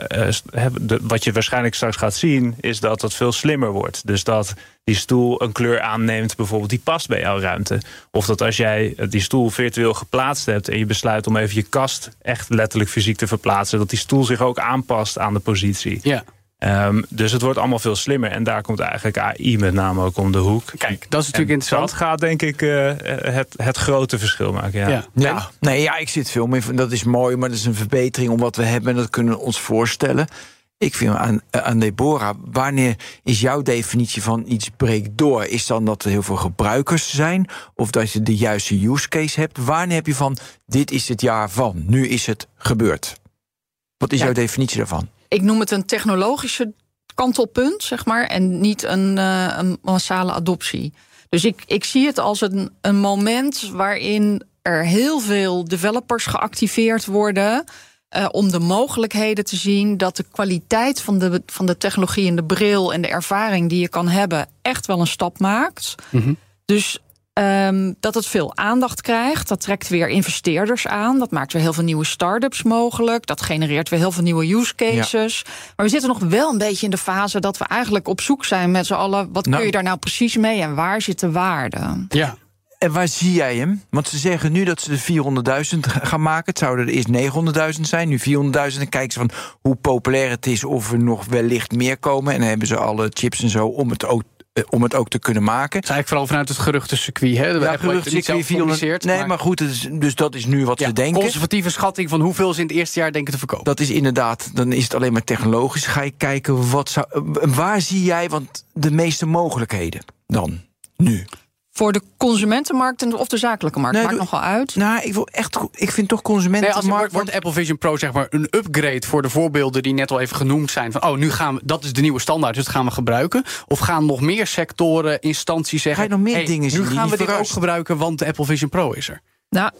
wat je waarschijnlijk straks gaat zien, is dat het veel slimmer wordt. Dus dat die stoel een kleur aanneemt, bijvoorbeeld, die past bij jouw ruimte. Of dat als jij die stoel virtueel geplaatst hebt en je besluit om even je kast echt letterlijk fysiek te verplaatsen, dat die stoel zich ook aanpast aan de positie. Ja. Um, dus het wordt allemaal veel slimmer. En daar komt eigenlijk AI met name ook om de hoek. Kijk, dat is natuurlijk en interessant. Dat gaat denk ik uh, het, het grote verschil maken. Ja. Ja. Ja, nee, ja, ik zit veel meer van. Dat is mooi, maar dat is een verbetering om wat we hebben. En dat kunnen we ons voorstellen. Ik vind aan, aan Deborah, wanneer is jouw definitie van iets breekt door? Is dan dat er heel veel gebruikers zijn? Of dat je de juiste use case hebt? Wanneer heb je van, dit is het jaar van, nu is het gebeurd? Wat is Ja. jouw definitie daarvan? Ik noem het een technologische kantelpunt, zeg maar, en niet een, uh, een massale adoptie. Dus ik, ik zie het als een, een moment waarin er heel veel developers geactiveerd worden. Uh, om de mogelijkheden te zien dat de kwaliteit van de, van de technologie en de bril en de ervaring die je kan hebben, echt wel een stap maakt. Mm -hmm. Dus Um, dat het veel aandacht krijgt. Dat trekt weer investeerders aan. Dat maakt weer heel veel nieuwe start-ups mogelijk. Dat genereert weer heel veel nieuwe use cases. Ja. Maar we zitten nog wel een beetje in de fase dat we eigenlijk op zoek zijn met z'n allen. Wat nou, kun je daar nou precies mee en waar zit de waarde? Ja. En waar zie jij hem? Want ze zeggen nu dat ze de 400.000 gaan maken. Het zouden er eerst 900.000 zijn, nu 400.000. En kijken ze van hoe populair het is, of er nog wellicht meer komen. En dan hebben ze alle chips en zo om het ook om het ook te kunnen maken. Het is eigenlijk vooral vanuit het geruchtencircuit. Hè? Ja, geruchtencircuit 400. Nee, maar, maar goed, is, dus dat is nu wat ja, ze denken. Conservatieve schatting van hoeveel ze in het eerste jaar denken te verkopen. Dat is inderdaad, dan is het alleen maar technologisch. Ga je kijken, wat zou, waar zie jij want de meeste mogelijkheden dan, nu? Voor de consumentenmarkt of de zakelijke markt? Nee, Maakt nogal uit. Nou, ik, wil echt, ik vind toch consumentenmarkt... Nee, als wordt Apple Vision Pro zeg maar een upgrade voor de voorbeelden... die net al even genoemd zijn. Van, oh, nu gaan we, dat is de nieuwe standaard, dus dat gaan we gebruiken. Of gaan nog meer sectoren, instanties zeggen... Ga je nog meer hey, dingen zien nu gaan we dit ook gebruiken, want de Apple Vision Pro is er. Nou,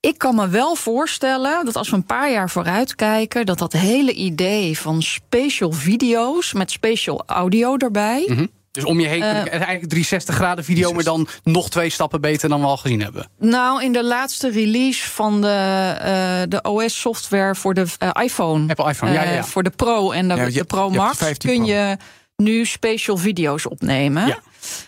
ik kan me wel voorstellen dat als we een paar jaar vooruit kijken... dat dat hele idee van spatial video's met spatial audio erbij... Mm -hmm. Dus om je heen, uh, eigenlijk 360 graden video, maar dan nog twee stappen beter dan we al gezien hebben. Nou, in de laatste release van de, uh, de OS-software voor de uh, iPhone. Apple iPhone, ja, ja, ja. Voor de Pro en de, ja, je, de Pro Max kun Pro. je nu spatial video's opnemen. Ja. En,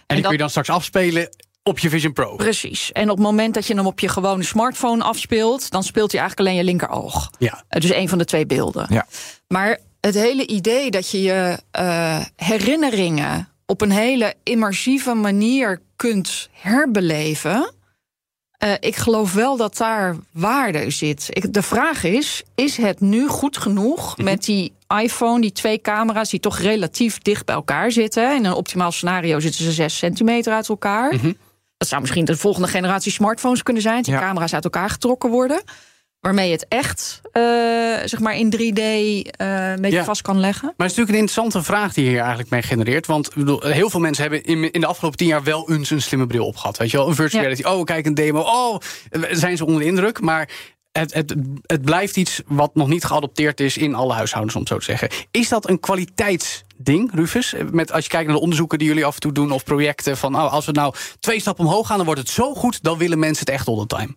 en die dat, kun je dan straks afspelen op je Vision Pro. Precies. En op het moment dat je hem op je gewone smartphone afspeelt, dan speelt hij eigenlijk alleen je linkeroog. Ja. Dus een van de twee beelden. Ja. Maar het hele idee dat je je uh, herinneringen op een hele immersieve manier kunt herbeleven. Uh, ik geloof wel dat daar waarde zit. Ik, de vraag is: is het nu goed genoeg Mhm. met die iPhone, die twee camera's die toch relatief dicht bij elkaar zitten? In een optimaal scenario zitten ze 6 centimeter uit elkaar. Mhm. Dat zou misschien de volgende generatie smartphones kunnen zijn, die Ja. camera's uit elkaar getrokken worden. Waarmee je het echt eh, zeg maar in 3D eh, een beetje Ja. vast kan leggen. Maar het is natuurlijk een interessante vraag die je hier eigenlijk mee genereert. Want bedoel, heel veel mensen hebben in, in de afgelopen tien jaar wel eens een slimme bril opgehad. Weet je wel, een virtual Ja. reality. Oh, kijk, een demo. Oh, zijn ze onder de indruk. Maar het, het, het blijft iets wat nog niet geadopteerd is in alle huishoudens, om het zo te zeggen. Is dat een kwaliteitsding, Rufus? Met, als je kijkt naar de onderzoeken die jullie af en toe doen of projecten. Van oh, als we nou twee stappen omhoog gaan, dan wordt het zo goed. Dan willen mensen het echt all the time.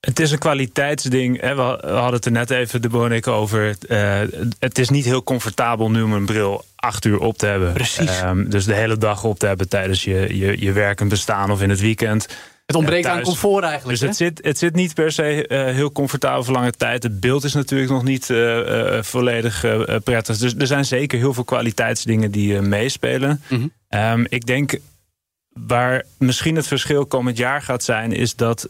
Het is een kwaliteitsding. We hadden het er net even, de Bonik, over. Eh, het is niet heel comfortabel nu om een bril acht uur op te hebben. Precies. Ehm, dus de hele dag op te hebben tijdens je, je, je werk en bestaan of in het weekend. Het ontbreekt aan comfort eigenlijk. Dus het zit, het zit niet per se eh, heel comfortabel voor lange tijd. Het beeld is natuurlijk nog niet eh, volledig prettig. Dus er zijn zeker heel veel kwaliteitsdingen die meespelen. Mhm. Ehm, ik denk waar misschien het verschil komend jaar gaat zijn, is dat.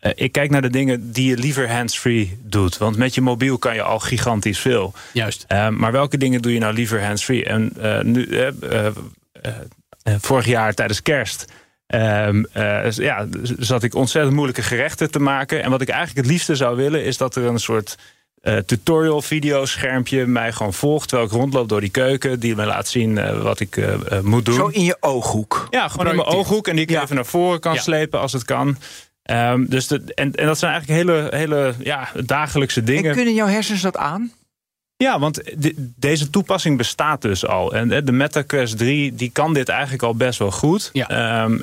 Eh, ik kijk naar de dingen die je liever hands-free doet. Want met je mobiel kan je al gigantisch veel. Juist. Ehm, maar welke dingen doe je nou liever hands-free? En eh, nu, eh, eh, eh, eh, vorig jaar tijdens kerst. ehm, eh, ja, zat ik ontzettend moeilijke gerechten te maken. En wat ik eigenlijk het liefste zou willen, is dat er een soort eh, tutorial videoschermpje mij gewoon volgt. Terwijl ik rondloop door die keuken. Die me laat zien eh, wat ik eh, eh, moet doen. Zo in je ooghoek. Ja, gewoon in mijn ooghoek. En die ik even naar voren kan Ja. slepen als het kan. Ehm, dus de, en, en dat zijn eigenlijk hele, hele ja, dagelijkse dingen. En kunnen jouw hersens dat aan? Ja, want de- deze toepassing bestaat dus al. En eh, de Meta Quest 3 die kan dit eigenlijk al best wel goed. Ja.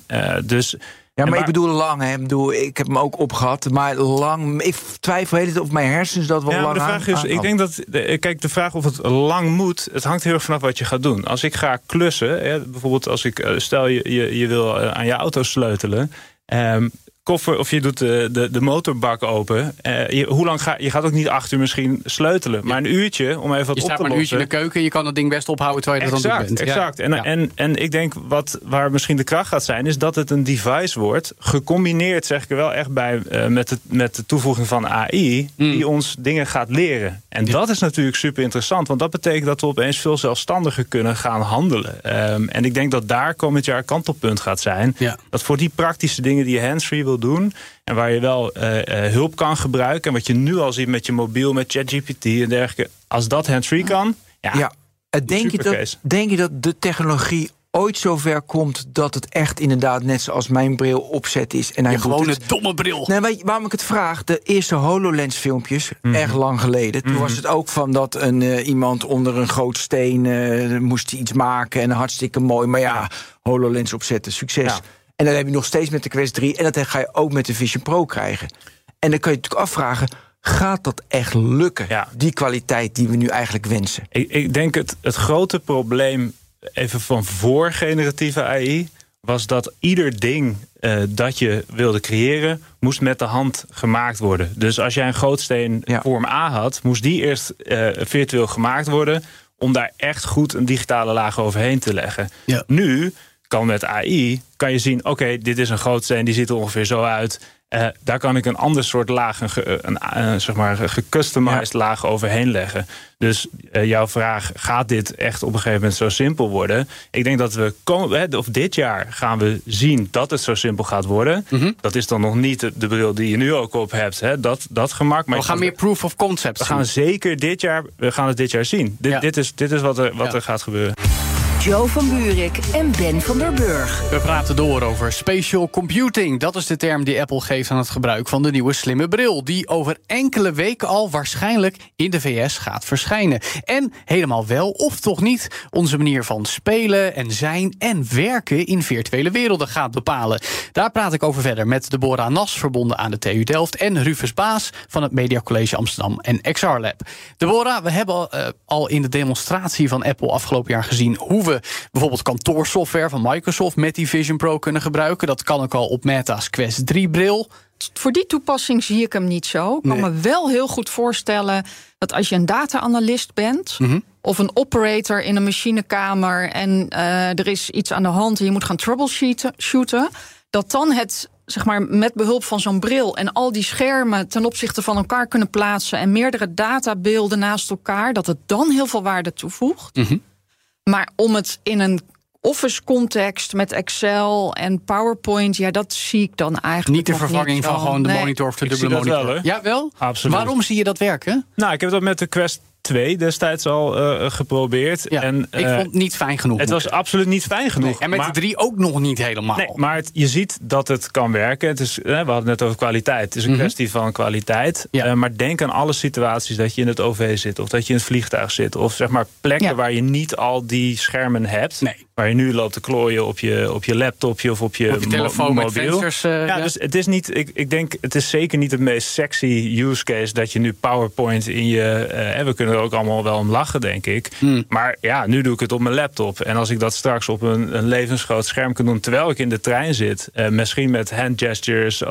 Eh, dus, Ja, maar ik bedoel lang, hè. Ik, bedoel, ik heb hem ook opgehad. Maar lang, ik twijfel heel of mijn hersens dat wel ja, lang de aan- vraag is, aan- ik denk dat, de- kijk, de vraag of het lang moet, het hangt heel erg vanaf wat je gaat doen. Als ik ga klussen, hè, bijvoorbeeld als ik, eh, stel je, je, je wil eh, aan je auto sleutelen, ehm, koffer of je doet de, de, de motorbak open. eh, je, hoe lang ga je gaat ook niet acht uur misschien sleutelen, maar een uurtje om even wat Je op staat te maar een uurtje lossen. in de keuken. Je kan dat ding best ophouden terwijl je er Exact, bent. Ja. exact. En, Ja. en, en ik denk wat, waar misschien de kracht gaat zijn, is dat het een device wordt. Gecombineerd, zeg ik er wel echt bij, eh, met, de, met de toevoeging van AI, Hmm. die ons dingen gaat leren. En dat is natuurlijk super interessant, want dat betekent dat we opeens veel zelfstandiger kunnen gaan handelen. Ehm, en ik denk dat daar komend jaar kantelpunt gaat zijn. Ja. Dat voor die praktische dingen die je hands-free wil doen. En waar je wel eh, eh, hulp kan gebruiken. En wat je nu al ziet met je mobiel, met ChatGPT en dergelijke. Als dat hands-free kan. Ja, Ja. Eh, Denk je, dat, denk je dat de technologie ooit zover komt dat het echt inderdaad net zoals mijn bril opzet is en hij Je doet gewone het? domme bril. Nee, weet je waarom ik het vraag? De eerste HoloLens-filmpjes, Mhm. erg lang geleden. Toen was het ook van dat een, eh, iemand onder een groot steen eh, moest iets maken. En hartstikke mooi. Maar ja, HoloLens opzetten, succes. Ja. En dat heb je nog steeds met de Quest 3. En dat ga je ook met de Vision Pro krijgen. En dan kan je natuurlijk afvragen... gaat dat echt lukken? Ja. Die kwaliteit die we nu eigenlijk wensen. Ik, ik denk het, het grote probleem, even van voor generatieve AI, was dat ieder ding eh, dat je wilde creëren, moest met de hand gemaakt worden. Dus als jij een gootsteen Ja. vorm A had, moest die eerst eh, virtueel gemaakt worden om daar echt goed een digitale laag overheen te leggen. Ja. Nu kan met AI kan je zien, oké, dit is een gootsteen, die ziet er ongeveer zo uit. Eh, daar kan ik een ander soort laag, een, ge- een, eh, zeg maar een gecustomized laag overheen leggen. Dus eh, jouw vraag, gaat dit echt op een gegeven moment zo simpel worden? Ik denk dat we, kom- hè, of dit jaar gaan we zien dat het zo simpel gaat worden. Mhm. Dat is dan nog niet de, de bril die je nu ook op hebt, hè, dat, dat gemak. Maar We gaan meer proof of concept we zien. gaan zeker dit jaar, we gaan het dit jaar zien. Dit, Ja. dit, is, dit is wat, er, wat Ja. er gaat gebeuren. Joe van Buurik en Ben van der Burg. We praten door over spatial computing. Dat is de term die Apple geeft aan het gebruik van de nieuwe slimme bril. Die over enkele weken al waarschijnlijk in de VS gaat verschijnen. En helemaal wel, of toch niet, onze manier van spelen en zijn en werken in virtuele werelden gaat bepalen. Daar praat ik over verder met Deborah Nas, verbonden aan de TU Delft. En Rufus Baas van het Media College Amsterdam en XR Lab. Deborah, we hebben eh, al in de demonstratie van Apple afgelopen jaar gezien hoe we bijvoorbeeld kantoorsoftware van Microsoft met die Vision Pro kunnen gebruiken. Dat kan ook al op Meta's Quest 3 bril. Voor die toepassing zie ik hem niet zo. Ik kan Nee. me wel heel goed voorstellen dat als je een data-analyst bent. Mhm. of een operator in een machinekamer. en eh, er is iets aan de hand en je moet gaan troubleshooten. shooten, dat dan het zeg maar, met behulp van zo'n bril en al die schermen ten opzichte van elkaar kunnen plaatsen en meerdere databeelden naast elkaar, dat het dan heel veel waarde toevoegt. Mhm. Maar om het in een office context met Excel en PowerPoint, ja, dat zie ik dan eigenlijk. Niet de vervanging van gewoon de Nee. monitor of de Ik zie dubbele wel, monitor. ja, wel? Absoluut. Waarom zie je dat werken? Nou, ik heb dat met de Quest 2 destijds al eh, geprobeerd. Ja, en, ik eh, vond het niet fijn genoeg. het was absoluut niet fijn genoeg. Nee, en met maar, de drie ook nog niet helemaal. Nee, maar het- je ziet dat het kan werken. Het is, eh, we hadden het net over kwaliteit. Het is een Mhm. kwestie van kwaliteit. Ja. Eh, maar denk aan alle situaties dat je in het OV zit... of dat je in het vliegtuig zit. Of zeg maar plekken Ja. waar je niet al die schermen hebt. Nee. Waar je nu loopt te klooien op je, op je laptopje of op je, Op je mo- telefoon met mobiel. vensters, eh, ja, ja. dus het is niet... Ik, ik denk, het is zeker niet het meest sexy use case... dat je nu PowerPoint in je... eh, we kunnen er ook allemaal wel om lachen, denk ik. Hmm. Maar ja, nu doe ik het op mijn laptop. En als ik dat straks op een, een levensgroot scherm kan doen... terwijl ik in de trein zit... eh, misschien met hand gestures,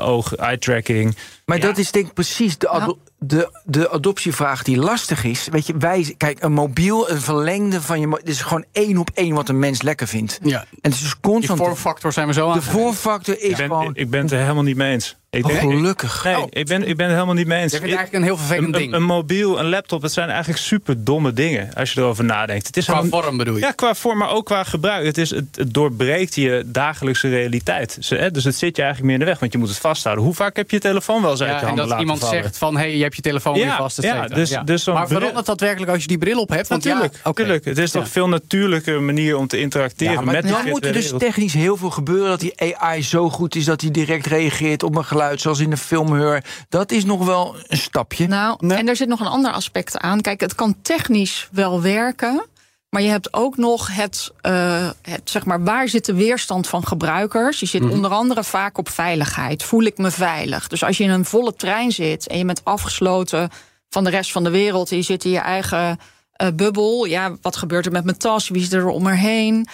oog, eye tracking... Maar Ja. dat is denk ik precies de, ado- de, de adoptievraag die lastig is. Weet je, wij, kijk, een mobiel, een verlengde van je... Dit is gewoon één op één wat een mens lekker vindt. Ja. En het is dus constant... vormfactor zijn we zo aan. de voorfactor is Ik ben, gewoon... ik ben het er helemaal niet mee eens. Ik Oh, denk- gelukkig. Nee, ik, ben, ik ben het helemaal niet mee eens. Vindt eigenlijk een heel vervelend een, ding. Een, een mobiel, een laptop, het zijn eigenlijk super domme dingen. Als je erover nadenkt. Het is Qua vorm bedoel je? Ja, qua vorm, maar ook qua gebruik. Het, is, het, het doorbreekt je dagelijkse realiteit. Ze- hè, Dus het zit je eigenlijk meer in de weg, want je moet het vasthouden. Hoe vaak heb je je telefoon wel eens uit Ja, je en handen dat laten iemand vallen? zegt van... hé, hey, je hebt je telefoon Ja, weer vast, ja, dus- dus zo'n maar verandert dat werkelijk als je die bril op hebt? Want Natuurlijk, ja, oké. natuurlijk. Het is toch Ja. een veel natuurlijke manier om te interacteren Ja, maar met dan moet er dus technisch heel veel gebeuren. Dat die AI zo goed is dat hij direct reageert op een geluid... zoals in de film Heur. Dat is nog wel een stapje. Nou, en er zit nog een ander aspect aan. Kijk, het kan technisch wel werken. Maar je hebt ook nog het, eh, het zeg maar, waar zit de weerstand van gebruikers? Je zit onder andere vaak op veiligheid. Voel ik me veilig? Dus als je in een volle trein zit en je bent afgesloten van de rest van de wereld, en je zit in je eigen eh, bubbel. Ja, wat gebeurt er met mijn tas? Wie is er om me heen?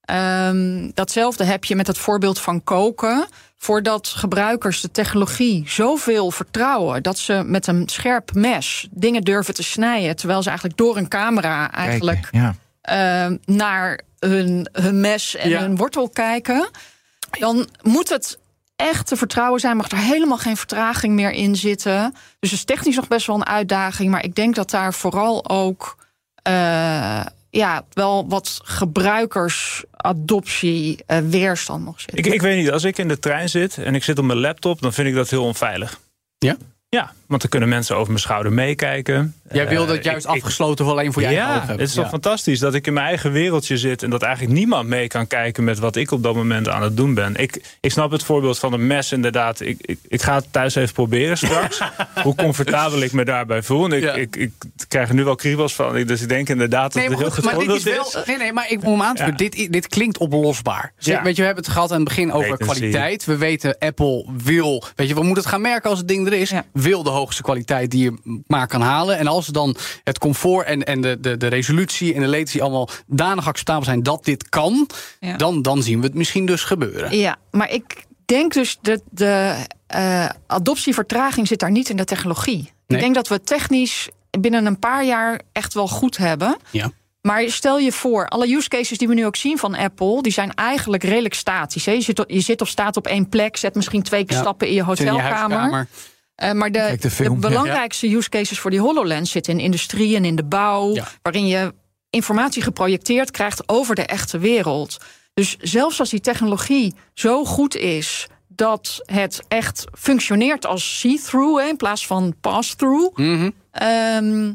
Ehm, datzelfde heb je met het voorbeeld van koken. Voordat gebruikers de technologie zoveel vertrouwen dat ze met een scherp mes dingen durven te snijden, terwijl ze eigenlijk door een camera eigenlijk Ja. ehm, naar hun, hun mes en Ja. hun wortel kijken, dan moet het echt te vertrouwen zijn. Mag er helemaal geen vertraging meer in zitten. Dus het is technisch nog best wel een uitdaging. Maar ik denk dat daar vooral ook eh, ja, wel wat gebruikersadoptie eh, weerstand nog zit. Ik, ik weet niet, als ik in de trein zit en ik zit op mijn laptop, dan vind ik dat heel onveilig. Ja? Ja, want dan kunnen mensen over mijn schouder meekijken. Jij wil Eh, dat juist ik- ik- afgesloten voor alleen voor je eigen ja, ogen hebt. het is toch Ja. fantastisch dat ik in mijn eigen wereldje zit... en dat eigenlijk niemand mee kan kijken met wat ik op dat moment aan het doen ben. Ik, ik snap het voorbeeld van een mes inderdaad. Ik, ik, ik ga het thuis even proberen straks. hoe comfortabel ik me daarbij voel. En ik, Ja. ik, ik krijg er nu wel kriebels van. Ik- Dus ik denk inderdaad dat Nee, het maar, heel goed, maar dit is wel. Nee, nee, maar ik, om hem aan te vullen, dit, dit klinkt oplosbaar. Weet je, we hebben het gehad aan het begin over Latency. kwaliteit. We weten, Apple wil. Weet je, we moeten het gaan merken als het ding er is. Ja. Wil de hoogste kwaliteit die je maar kan halen. En als dan het comfort en, en de, de, de resolutie en de latency allemaal danig acceptabel zijn dat dit kan, Ja. dan, dan zien we het misschien dus gebeuren. Ja, maar ik denk dus dat de eh, adoptievertraging zit daar niet in de technologie. Nee. Ik denk dat we technisch binnen een paar jaar echt wel goed hebben. Ja. Maar stel je voor, alle use cases die we nu ook zien van Apple, die zijn eigenlijk redelijk statisch. Hè? Je, zit, je zit of staat op één plek, zet misschien twee keer Ja. stappen in je Zit in je Eh, maar de, Kijk de de, film, ja. belangrijkste use cases voor die HoloLens zitten in industrie en in de bouw, Ja. waarin je informatie geprojecteerd krijgt over de echte wereld. Dus zelfs als die technologie zo goed is dat het echt functioneert als see-through in plaats van pass-through, Mhm. Ehm,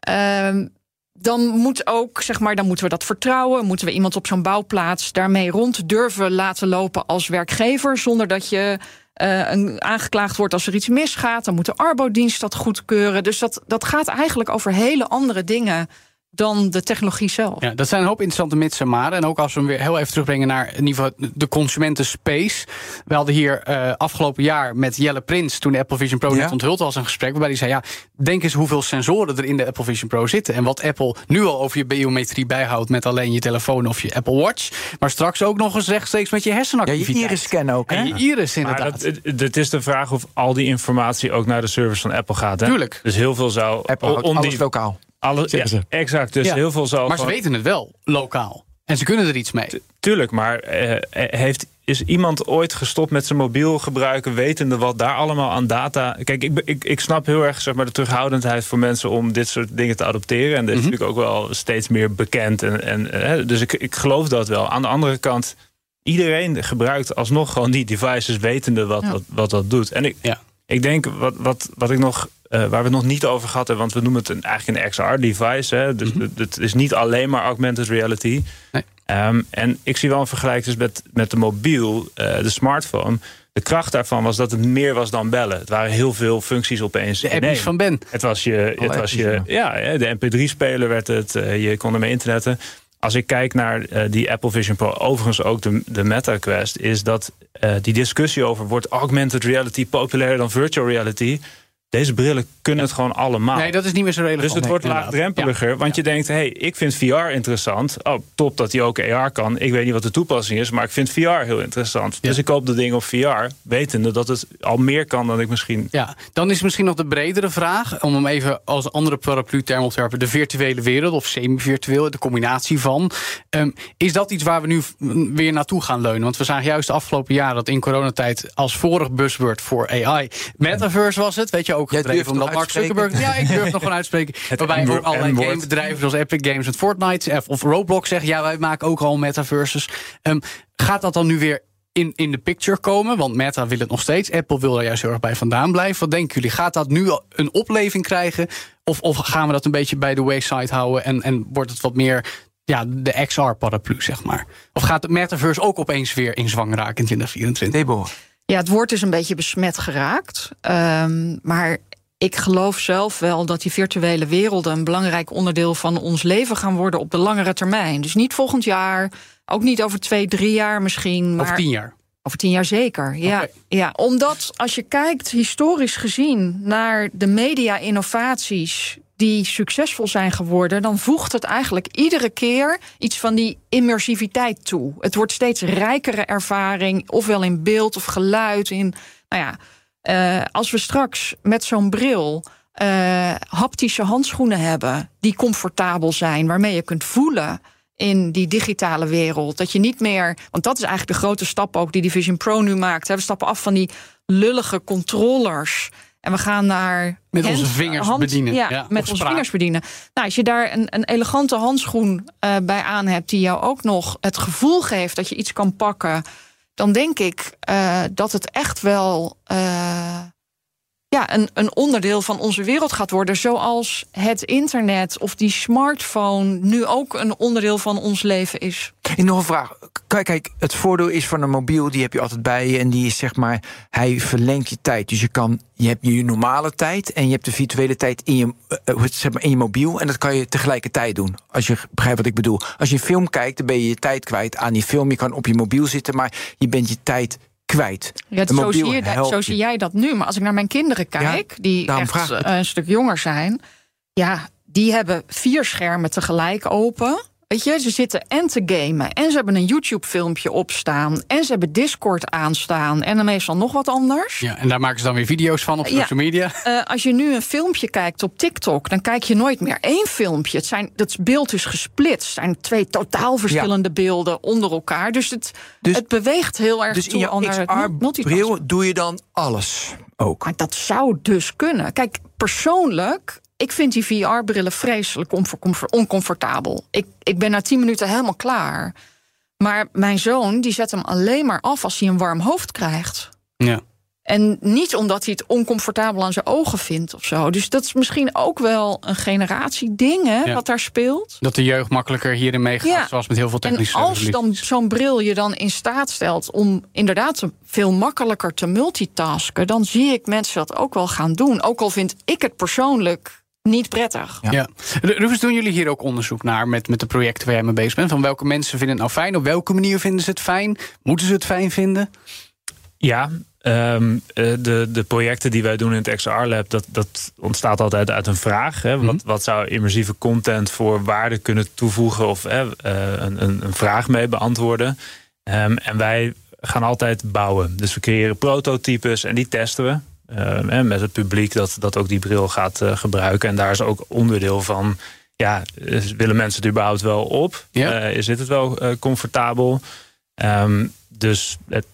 ehm, dan moet ook, zeg maar, dan moeten we dat vertrouwen. Moeten we iemand op zo'n bouwplaats daarmee rond durven laten lopen als werkgever, zonder dat je eh, een, aangeklaagd wordt als er iets misgaat. Dan moet de arbodienst dat goedkeuren. Dus dat, dat gaat eigenlijk over hele andere dingen dan de technologie zelf. Ja, dat zijn een hoop interessante mits en maren. En ook als we hem weer heel even terugbrengen naar in ieder geval de consumentenspace. We hadden hier eh, afgelopen jaar met Jelle Prins, toen de Apple Vision Pro Ja. net onthuld was, een gesprek waarbij hij zei: Ja, denk eens hoeveel sensoren er in de Apple Vision Pro zitten. En wat Apple nu al over je biometrie bijhoudt met alleen je telefoon of je Apple Watch. Maar straks ook nog eens rechtstreeks met je Ja, hersenactiviteit. je iris scan ook, hè? En je iris Maar inderdaad. dat, het, het is de vraag of al die informatie ook naar de servers van Apple gaat. Hè? Tuurlijk. Dus heel veel zou... Apple houdt om alles die, lokaal. Alles, zeggen ja, exact. Dus Ja. heel veel zou... maar ze weten het wel, lokaal. En ze kunnen er iets mee. Tuurlijk, maar eh, eh, heeft is iemand ooit gestopt met zijn mobiel gebruiken, wetende wat daar allemaal aan data. Kijk, ik, ik, ik snap heel erg zeg maar, de terughoudendheid voor mensen om dit soort dingen te adopteren. En dat is Mhm. natuurlijk ook wel steeds meer bekend. En, en, hè, dus ik, ik geloof dat wel. Aan de andere kant, iedereen gebruikt alsnog gewoon die devices, wetende wat, Ja. wat, wat dat doet. En ik, Ja. ik denk wat, wat, wat ik nog. Eh, waar we het nog niet over gehad hebben, want we noemen het een, eigenlijk een XR-device. hè, Dus het, het is niet alleen maar augmented reality. Nee. Ehm, en ik zie wel een vergelijking dus met, met de mobiel, eh, de smartphone. De kracht daarvan was dat het meer was dan bellen. Het waren heel veel functies opeens. De appjes van Ben. Het was je, Alle het was je ja, de MP3-speler werd het. eh, je kon ermee internetten. Als ik kijk naar die Apple Vision Pro, overigens ook de, de Meta Quest, is dat die discussie over wordt augmented reality populairder dan virtual reality. Deze brillen kunnen het gewoon allemaal. Nee, dat is niet meer zo relevant. Dus het Nee, wordt inderdaad. laagdrempeliger. Want je denkt, hey, ik vind VR interessant. Oh, top dat hij ook AR kan. Ik weet niet wat de toepassing is, maar ik vind VR heel interessant. Dus ik koop de ding op VR, wetende dat het al meer kan dan ik misschien... Ja, dan is misschien nog de bredere vraag, om hem even als andere paraplu-term op te werpen, de virtuele wereld of semi-virtueel, de combinatie van. Ehm, is dat iets waar we nu weer naartoe gaan leunen? Want we zagen juist de afgelopen jaren dat in coronatijd als vorig buzzword voor AI metaverse was het, weet je ook Jij gedreven durft omdat nog Mark uitspreken? Zuckerberg, ja, ik durf nog gewoon uitspreken, Het waarbij ook allerlei gamebedrijven zoals Epic Games met Fortnite eh, of Roblox zeggen, ja, wij maken ook al metaverses. Ehm, gaat dat dan nu weer in, in de picture komen? Want Meta wil het nog steeds. Apple wil er juist heel erg bij vandaan blijven. Wat denken jullie? Gaat dat nu een opleving krijgen? Of, of gaan we dat een beetje bij de wayside houden en, en wordt het wat meer ja, de XR-paraplu, zeg maar? Of gaat het metaverse ook opeens weer in zwang raken in 2024? Deborah. Ja, het woord is een beetje besmet geraakt. Ehm, maar ik geloof zelf wel dat die virtuele werelden een belangrijk onderdeel van ons leven gaan worden op de langere termijn. Dus niet volgend jaar, ook niet over twee, drie jaar misschien. Maar Of tien jaar? Over tien jaar zeker, ja. Ja. Omdat als je kijkt historisch gezien naar de media-innovaties die succesvol zijn geworden, dan voegt het eigenlijk iedere keer iets van die immersiviteit toe. Het wordt steeds rijkere ervaring, ofwel in beeld of geluid. In, nou ja, eh, als we straks met zo'n bril eh, haptische handschoenen hebben die comfortabel zijn, waarmee je kunt voelen in die digitale wereld. Dat je niet meer, want dat is eigenlijk de grote stap ook die die Vision Pro nu maakt. We stappen af van die lullige controllers. En we gaan naar. Met hand- onze vingers hand- bedienen. Ja, Ja, met onze spraak. vingers bedienen. Nou, als je daar een, een elegante handschoen eh, bij aan hebt, die jou ook nog het gevoel geeft dat je iets kan pakken, dan denk ik eh, dat het echt wel. eh, ja, een, een onderdeel van onze wereld gaat worden. Zoals het internet of die smartphone nu ook een onderdeel van ons leven is. En nog een vraag. Kijk, kijk, het voordeel is van een mobiel, die heb je altijd bij je. En die is zeg maar, hij verlengt je tijd. Dus je kan, je hebt je normale tijd en je hebt de virtuele tijd in je, eh, het- zeg maar, in je mobiel. En dat kan je tegelijkertijd doen. Als je begrijpt wat ik bedoel. Als je een film kijkt, dan ben je je tijd kwijt aan die film. Je kan op je mobiel zitten, maar je bent je tijd kwijt. Ja, zo, zie je, dat- zo zie jij dat nu. Maar als ik naar mijn kinderen kijk, die echt eh, een stuk jonger zijn, ja, die hebben vier schermen tegelijk open. Weet je, ze zitten en te gamen. En ze hebben een YouTube-filmpje opstaan. En ze hebben Discord aanstaan. En dan meestal nog wat anders. Ja, en daar maken ze dan weer video's van op Ja. social media. Eh, als je nu een filmpje kijkt op TikTok, dan kijk je nooit meer één filmpje. Het, zijn, dat beeld is gesplitst. Het zijn twee totaal verschillende beelden onder elkaar. Dus het, het beweegt heel erg Dus in toe je multitasken. XR-bril doe je dan alles ook. Maar dat zou dus kunnen. Kijk, persoonlijk, ik vind die VR-brillen vreselijk oncomfortabel. Ik, ik ben na tien minuten helemaal klaar. Maar mijn zoon, die zet hem alleen maar af als hij een warm hoofd krijgt. Ja. En niet omdat hij het oncomfortabel aan zijn ogen vindt of zo. Dus dat is misschien ook wel een generatieding hè, Ja. wat daar speelt. Dat de jeugd makkelijker hierin meegaat, Ja. zoals met heel veel En technische als dan zo'n bril je dan in staat stelt om inderdaad veel makkelijker te multitasken, dan zie ik mensen dat ook wel gaan doen. Ook al vind ik het persoonlijk niet prettig. Ja. Rufus, doen jullie hier ook onderzoek naar met, met de projecten waar jij mee bezig bent? Van welke mensen vinden het nou fijn? Op welke manier vinden ze het fijn? Moeten ze het fijn vinden? Ja, ehm, eh, de, de projecten die wij doen in het XR-lab, dat, dat ontstaat altijd uit een vraag. Hè. Wat, wat zou immersieve content voor waarde kunnen toevoegen of eh, eh, een, een, een vraag mee beantwoorden? Ehm, en wij gaan altijd bouwen. Dus we creëren prototypes en die testen we. En met het publiek dat, dat ook die bril gaat eh, gebruiken. En daar is ook onderdeel van. Ja, eh, willen mensen het überhaupt wel op? Ja. Eh, is dit het wel comfortabel? Ehm, dus het,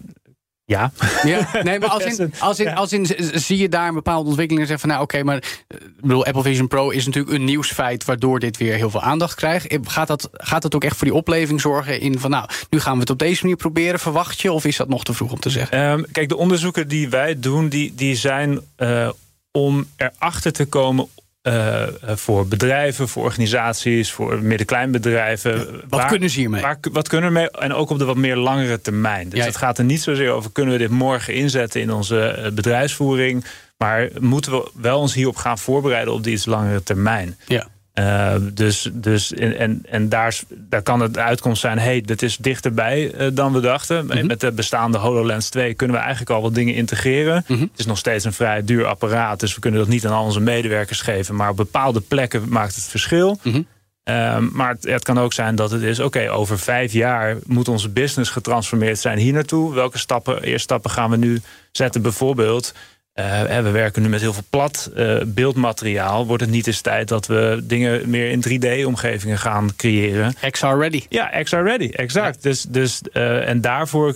ja. Ja, nee, maar als in, als in, als in zie je daar een bepaalde ontwikkelingen en zeggen van nou oké, maar eh, ik bedoel, Apple Vision Pro is natuurlijk een nieuwsfeit waardoor dit weer heel veel aandacht krijgt. Eh, Gaat dat, gaat dat ook echt voor die opleving zorgen in van nou, nu gaan we het op deze manier proberen, verwacht je? Of is dat nog te vroeg om te zeggen? Ehm, kijk, de onderzoeken die wij doen, die, die zijn uh, om erachter te komen uh, voor bedrijven, voor organisaties, voor midden-kleinbedrijven. Ja, wat waar, kunnen ze hiermee? Waar, wat kunnen we mee? En ook op de wat meer langere termijn. Dus ja, het gaat er niet zozeer over kunnen we dit morgen inzetten in onze bedrijfsvoering. Maar moeten we wel ons hierop gaan voorbereiden op die iets langere termijn? Ja. Uh, dus dus en, en, en daar, daar kan het de uitkomst zijn: hey, dit is dichterbij uh, dan we dachten. Mm -hmm. Met de bestaande HoloLens 2 kunnen we eigenlijk al wat dingen integreren. Mm -hmm. Het is nog steeds een vrij duur apparaat, dus we kunnen dat niet aan al onze medewerkers geven. Maar op bepaalde plekken maakt het verschil. Mm -hmm. uh, maar het, het, kan ook zijn dat het is: oké, okay, over vijf jaar moet onze business getransformeerd zijn hier naartoe. Welke stappen, eerste stappen gaan we nu zetten? Bijvoorbeeld. Uh, we werken nu met heel veel plat uh, beeldmateriaal. Wordt het niet eens tijd dat we dingen meer in 3D-omgevingen gaan creëren? XR ready. Ja, XR ready, exact. Ja. Dus, dus, uh, en daarvoor,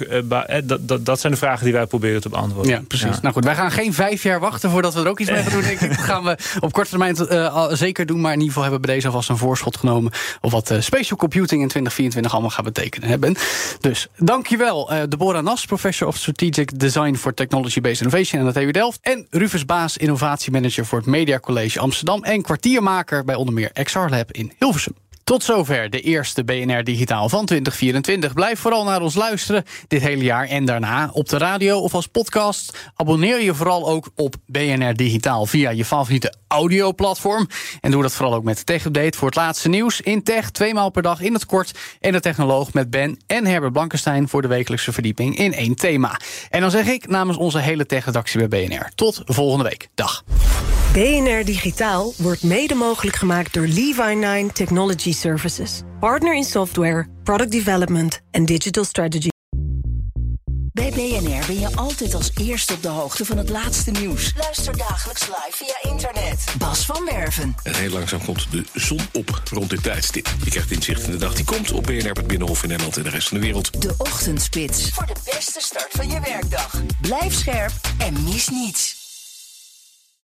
dat, dat, dat zijn de vragen die wij proberen te beantwoorden. Ja, precies. Ja. Nou goed, wij gaan geen vijf jaar wachten voordat we er ook iets mee gaan doen. Denk ik. Dat gaan we op korte termijn zeker doen. Maar in ieder geval hebben we bij deze alvast een voorschot genomen. Of wat spatial computing in 2024 allemaal gaat betekenen. Hè, ben. Dus dankjewel, Deborah Nas, Professor of Strategic Design for Technology-Based Innovation aan de TU En Rufus Baas, innovatiemanager voor het Media College Amsterdam. En kwartiermaker bij onder meer XR Lab in Hilversum. Tot zover de eerste BNR Digitaal van 2024. Blijf vooral naar ons luisteren dit hele jaar en daarna op de radio of als podcast. Abonneer je vooral ook op BNR Digitaal via je favoriete audioplatform. En doe dat vooral ook met Tech Update voor het laatste nieuws in tech. Tweemaal per dag in het kort. En de technoloog met Ben en Herbert Blankenstein voor de wekelijkse verdieping in één thema. En dan zeg ik namens onze hele tech-redactie bij BNR. Tot volgende week. Dag. BNR Digitaal wordt mede mogelijk gemaakt door Levi9 Technology Services. Partner in software, product development en digital strategy. Bij BNR ben je altijd als eerste op de hoogte van het laatste nieuws. Luister dagelijks live via internet. Bas van Werven. En heel langzaam komt de zon op rond dit tijdstip. Je krijgt inzicht in de dag die komt op BNR, het Binnenhof in Nederland en de rest van de wereld. De Ochtendspits. Voor de beste start van je werkdag. Blijf scherp en mis niets.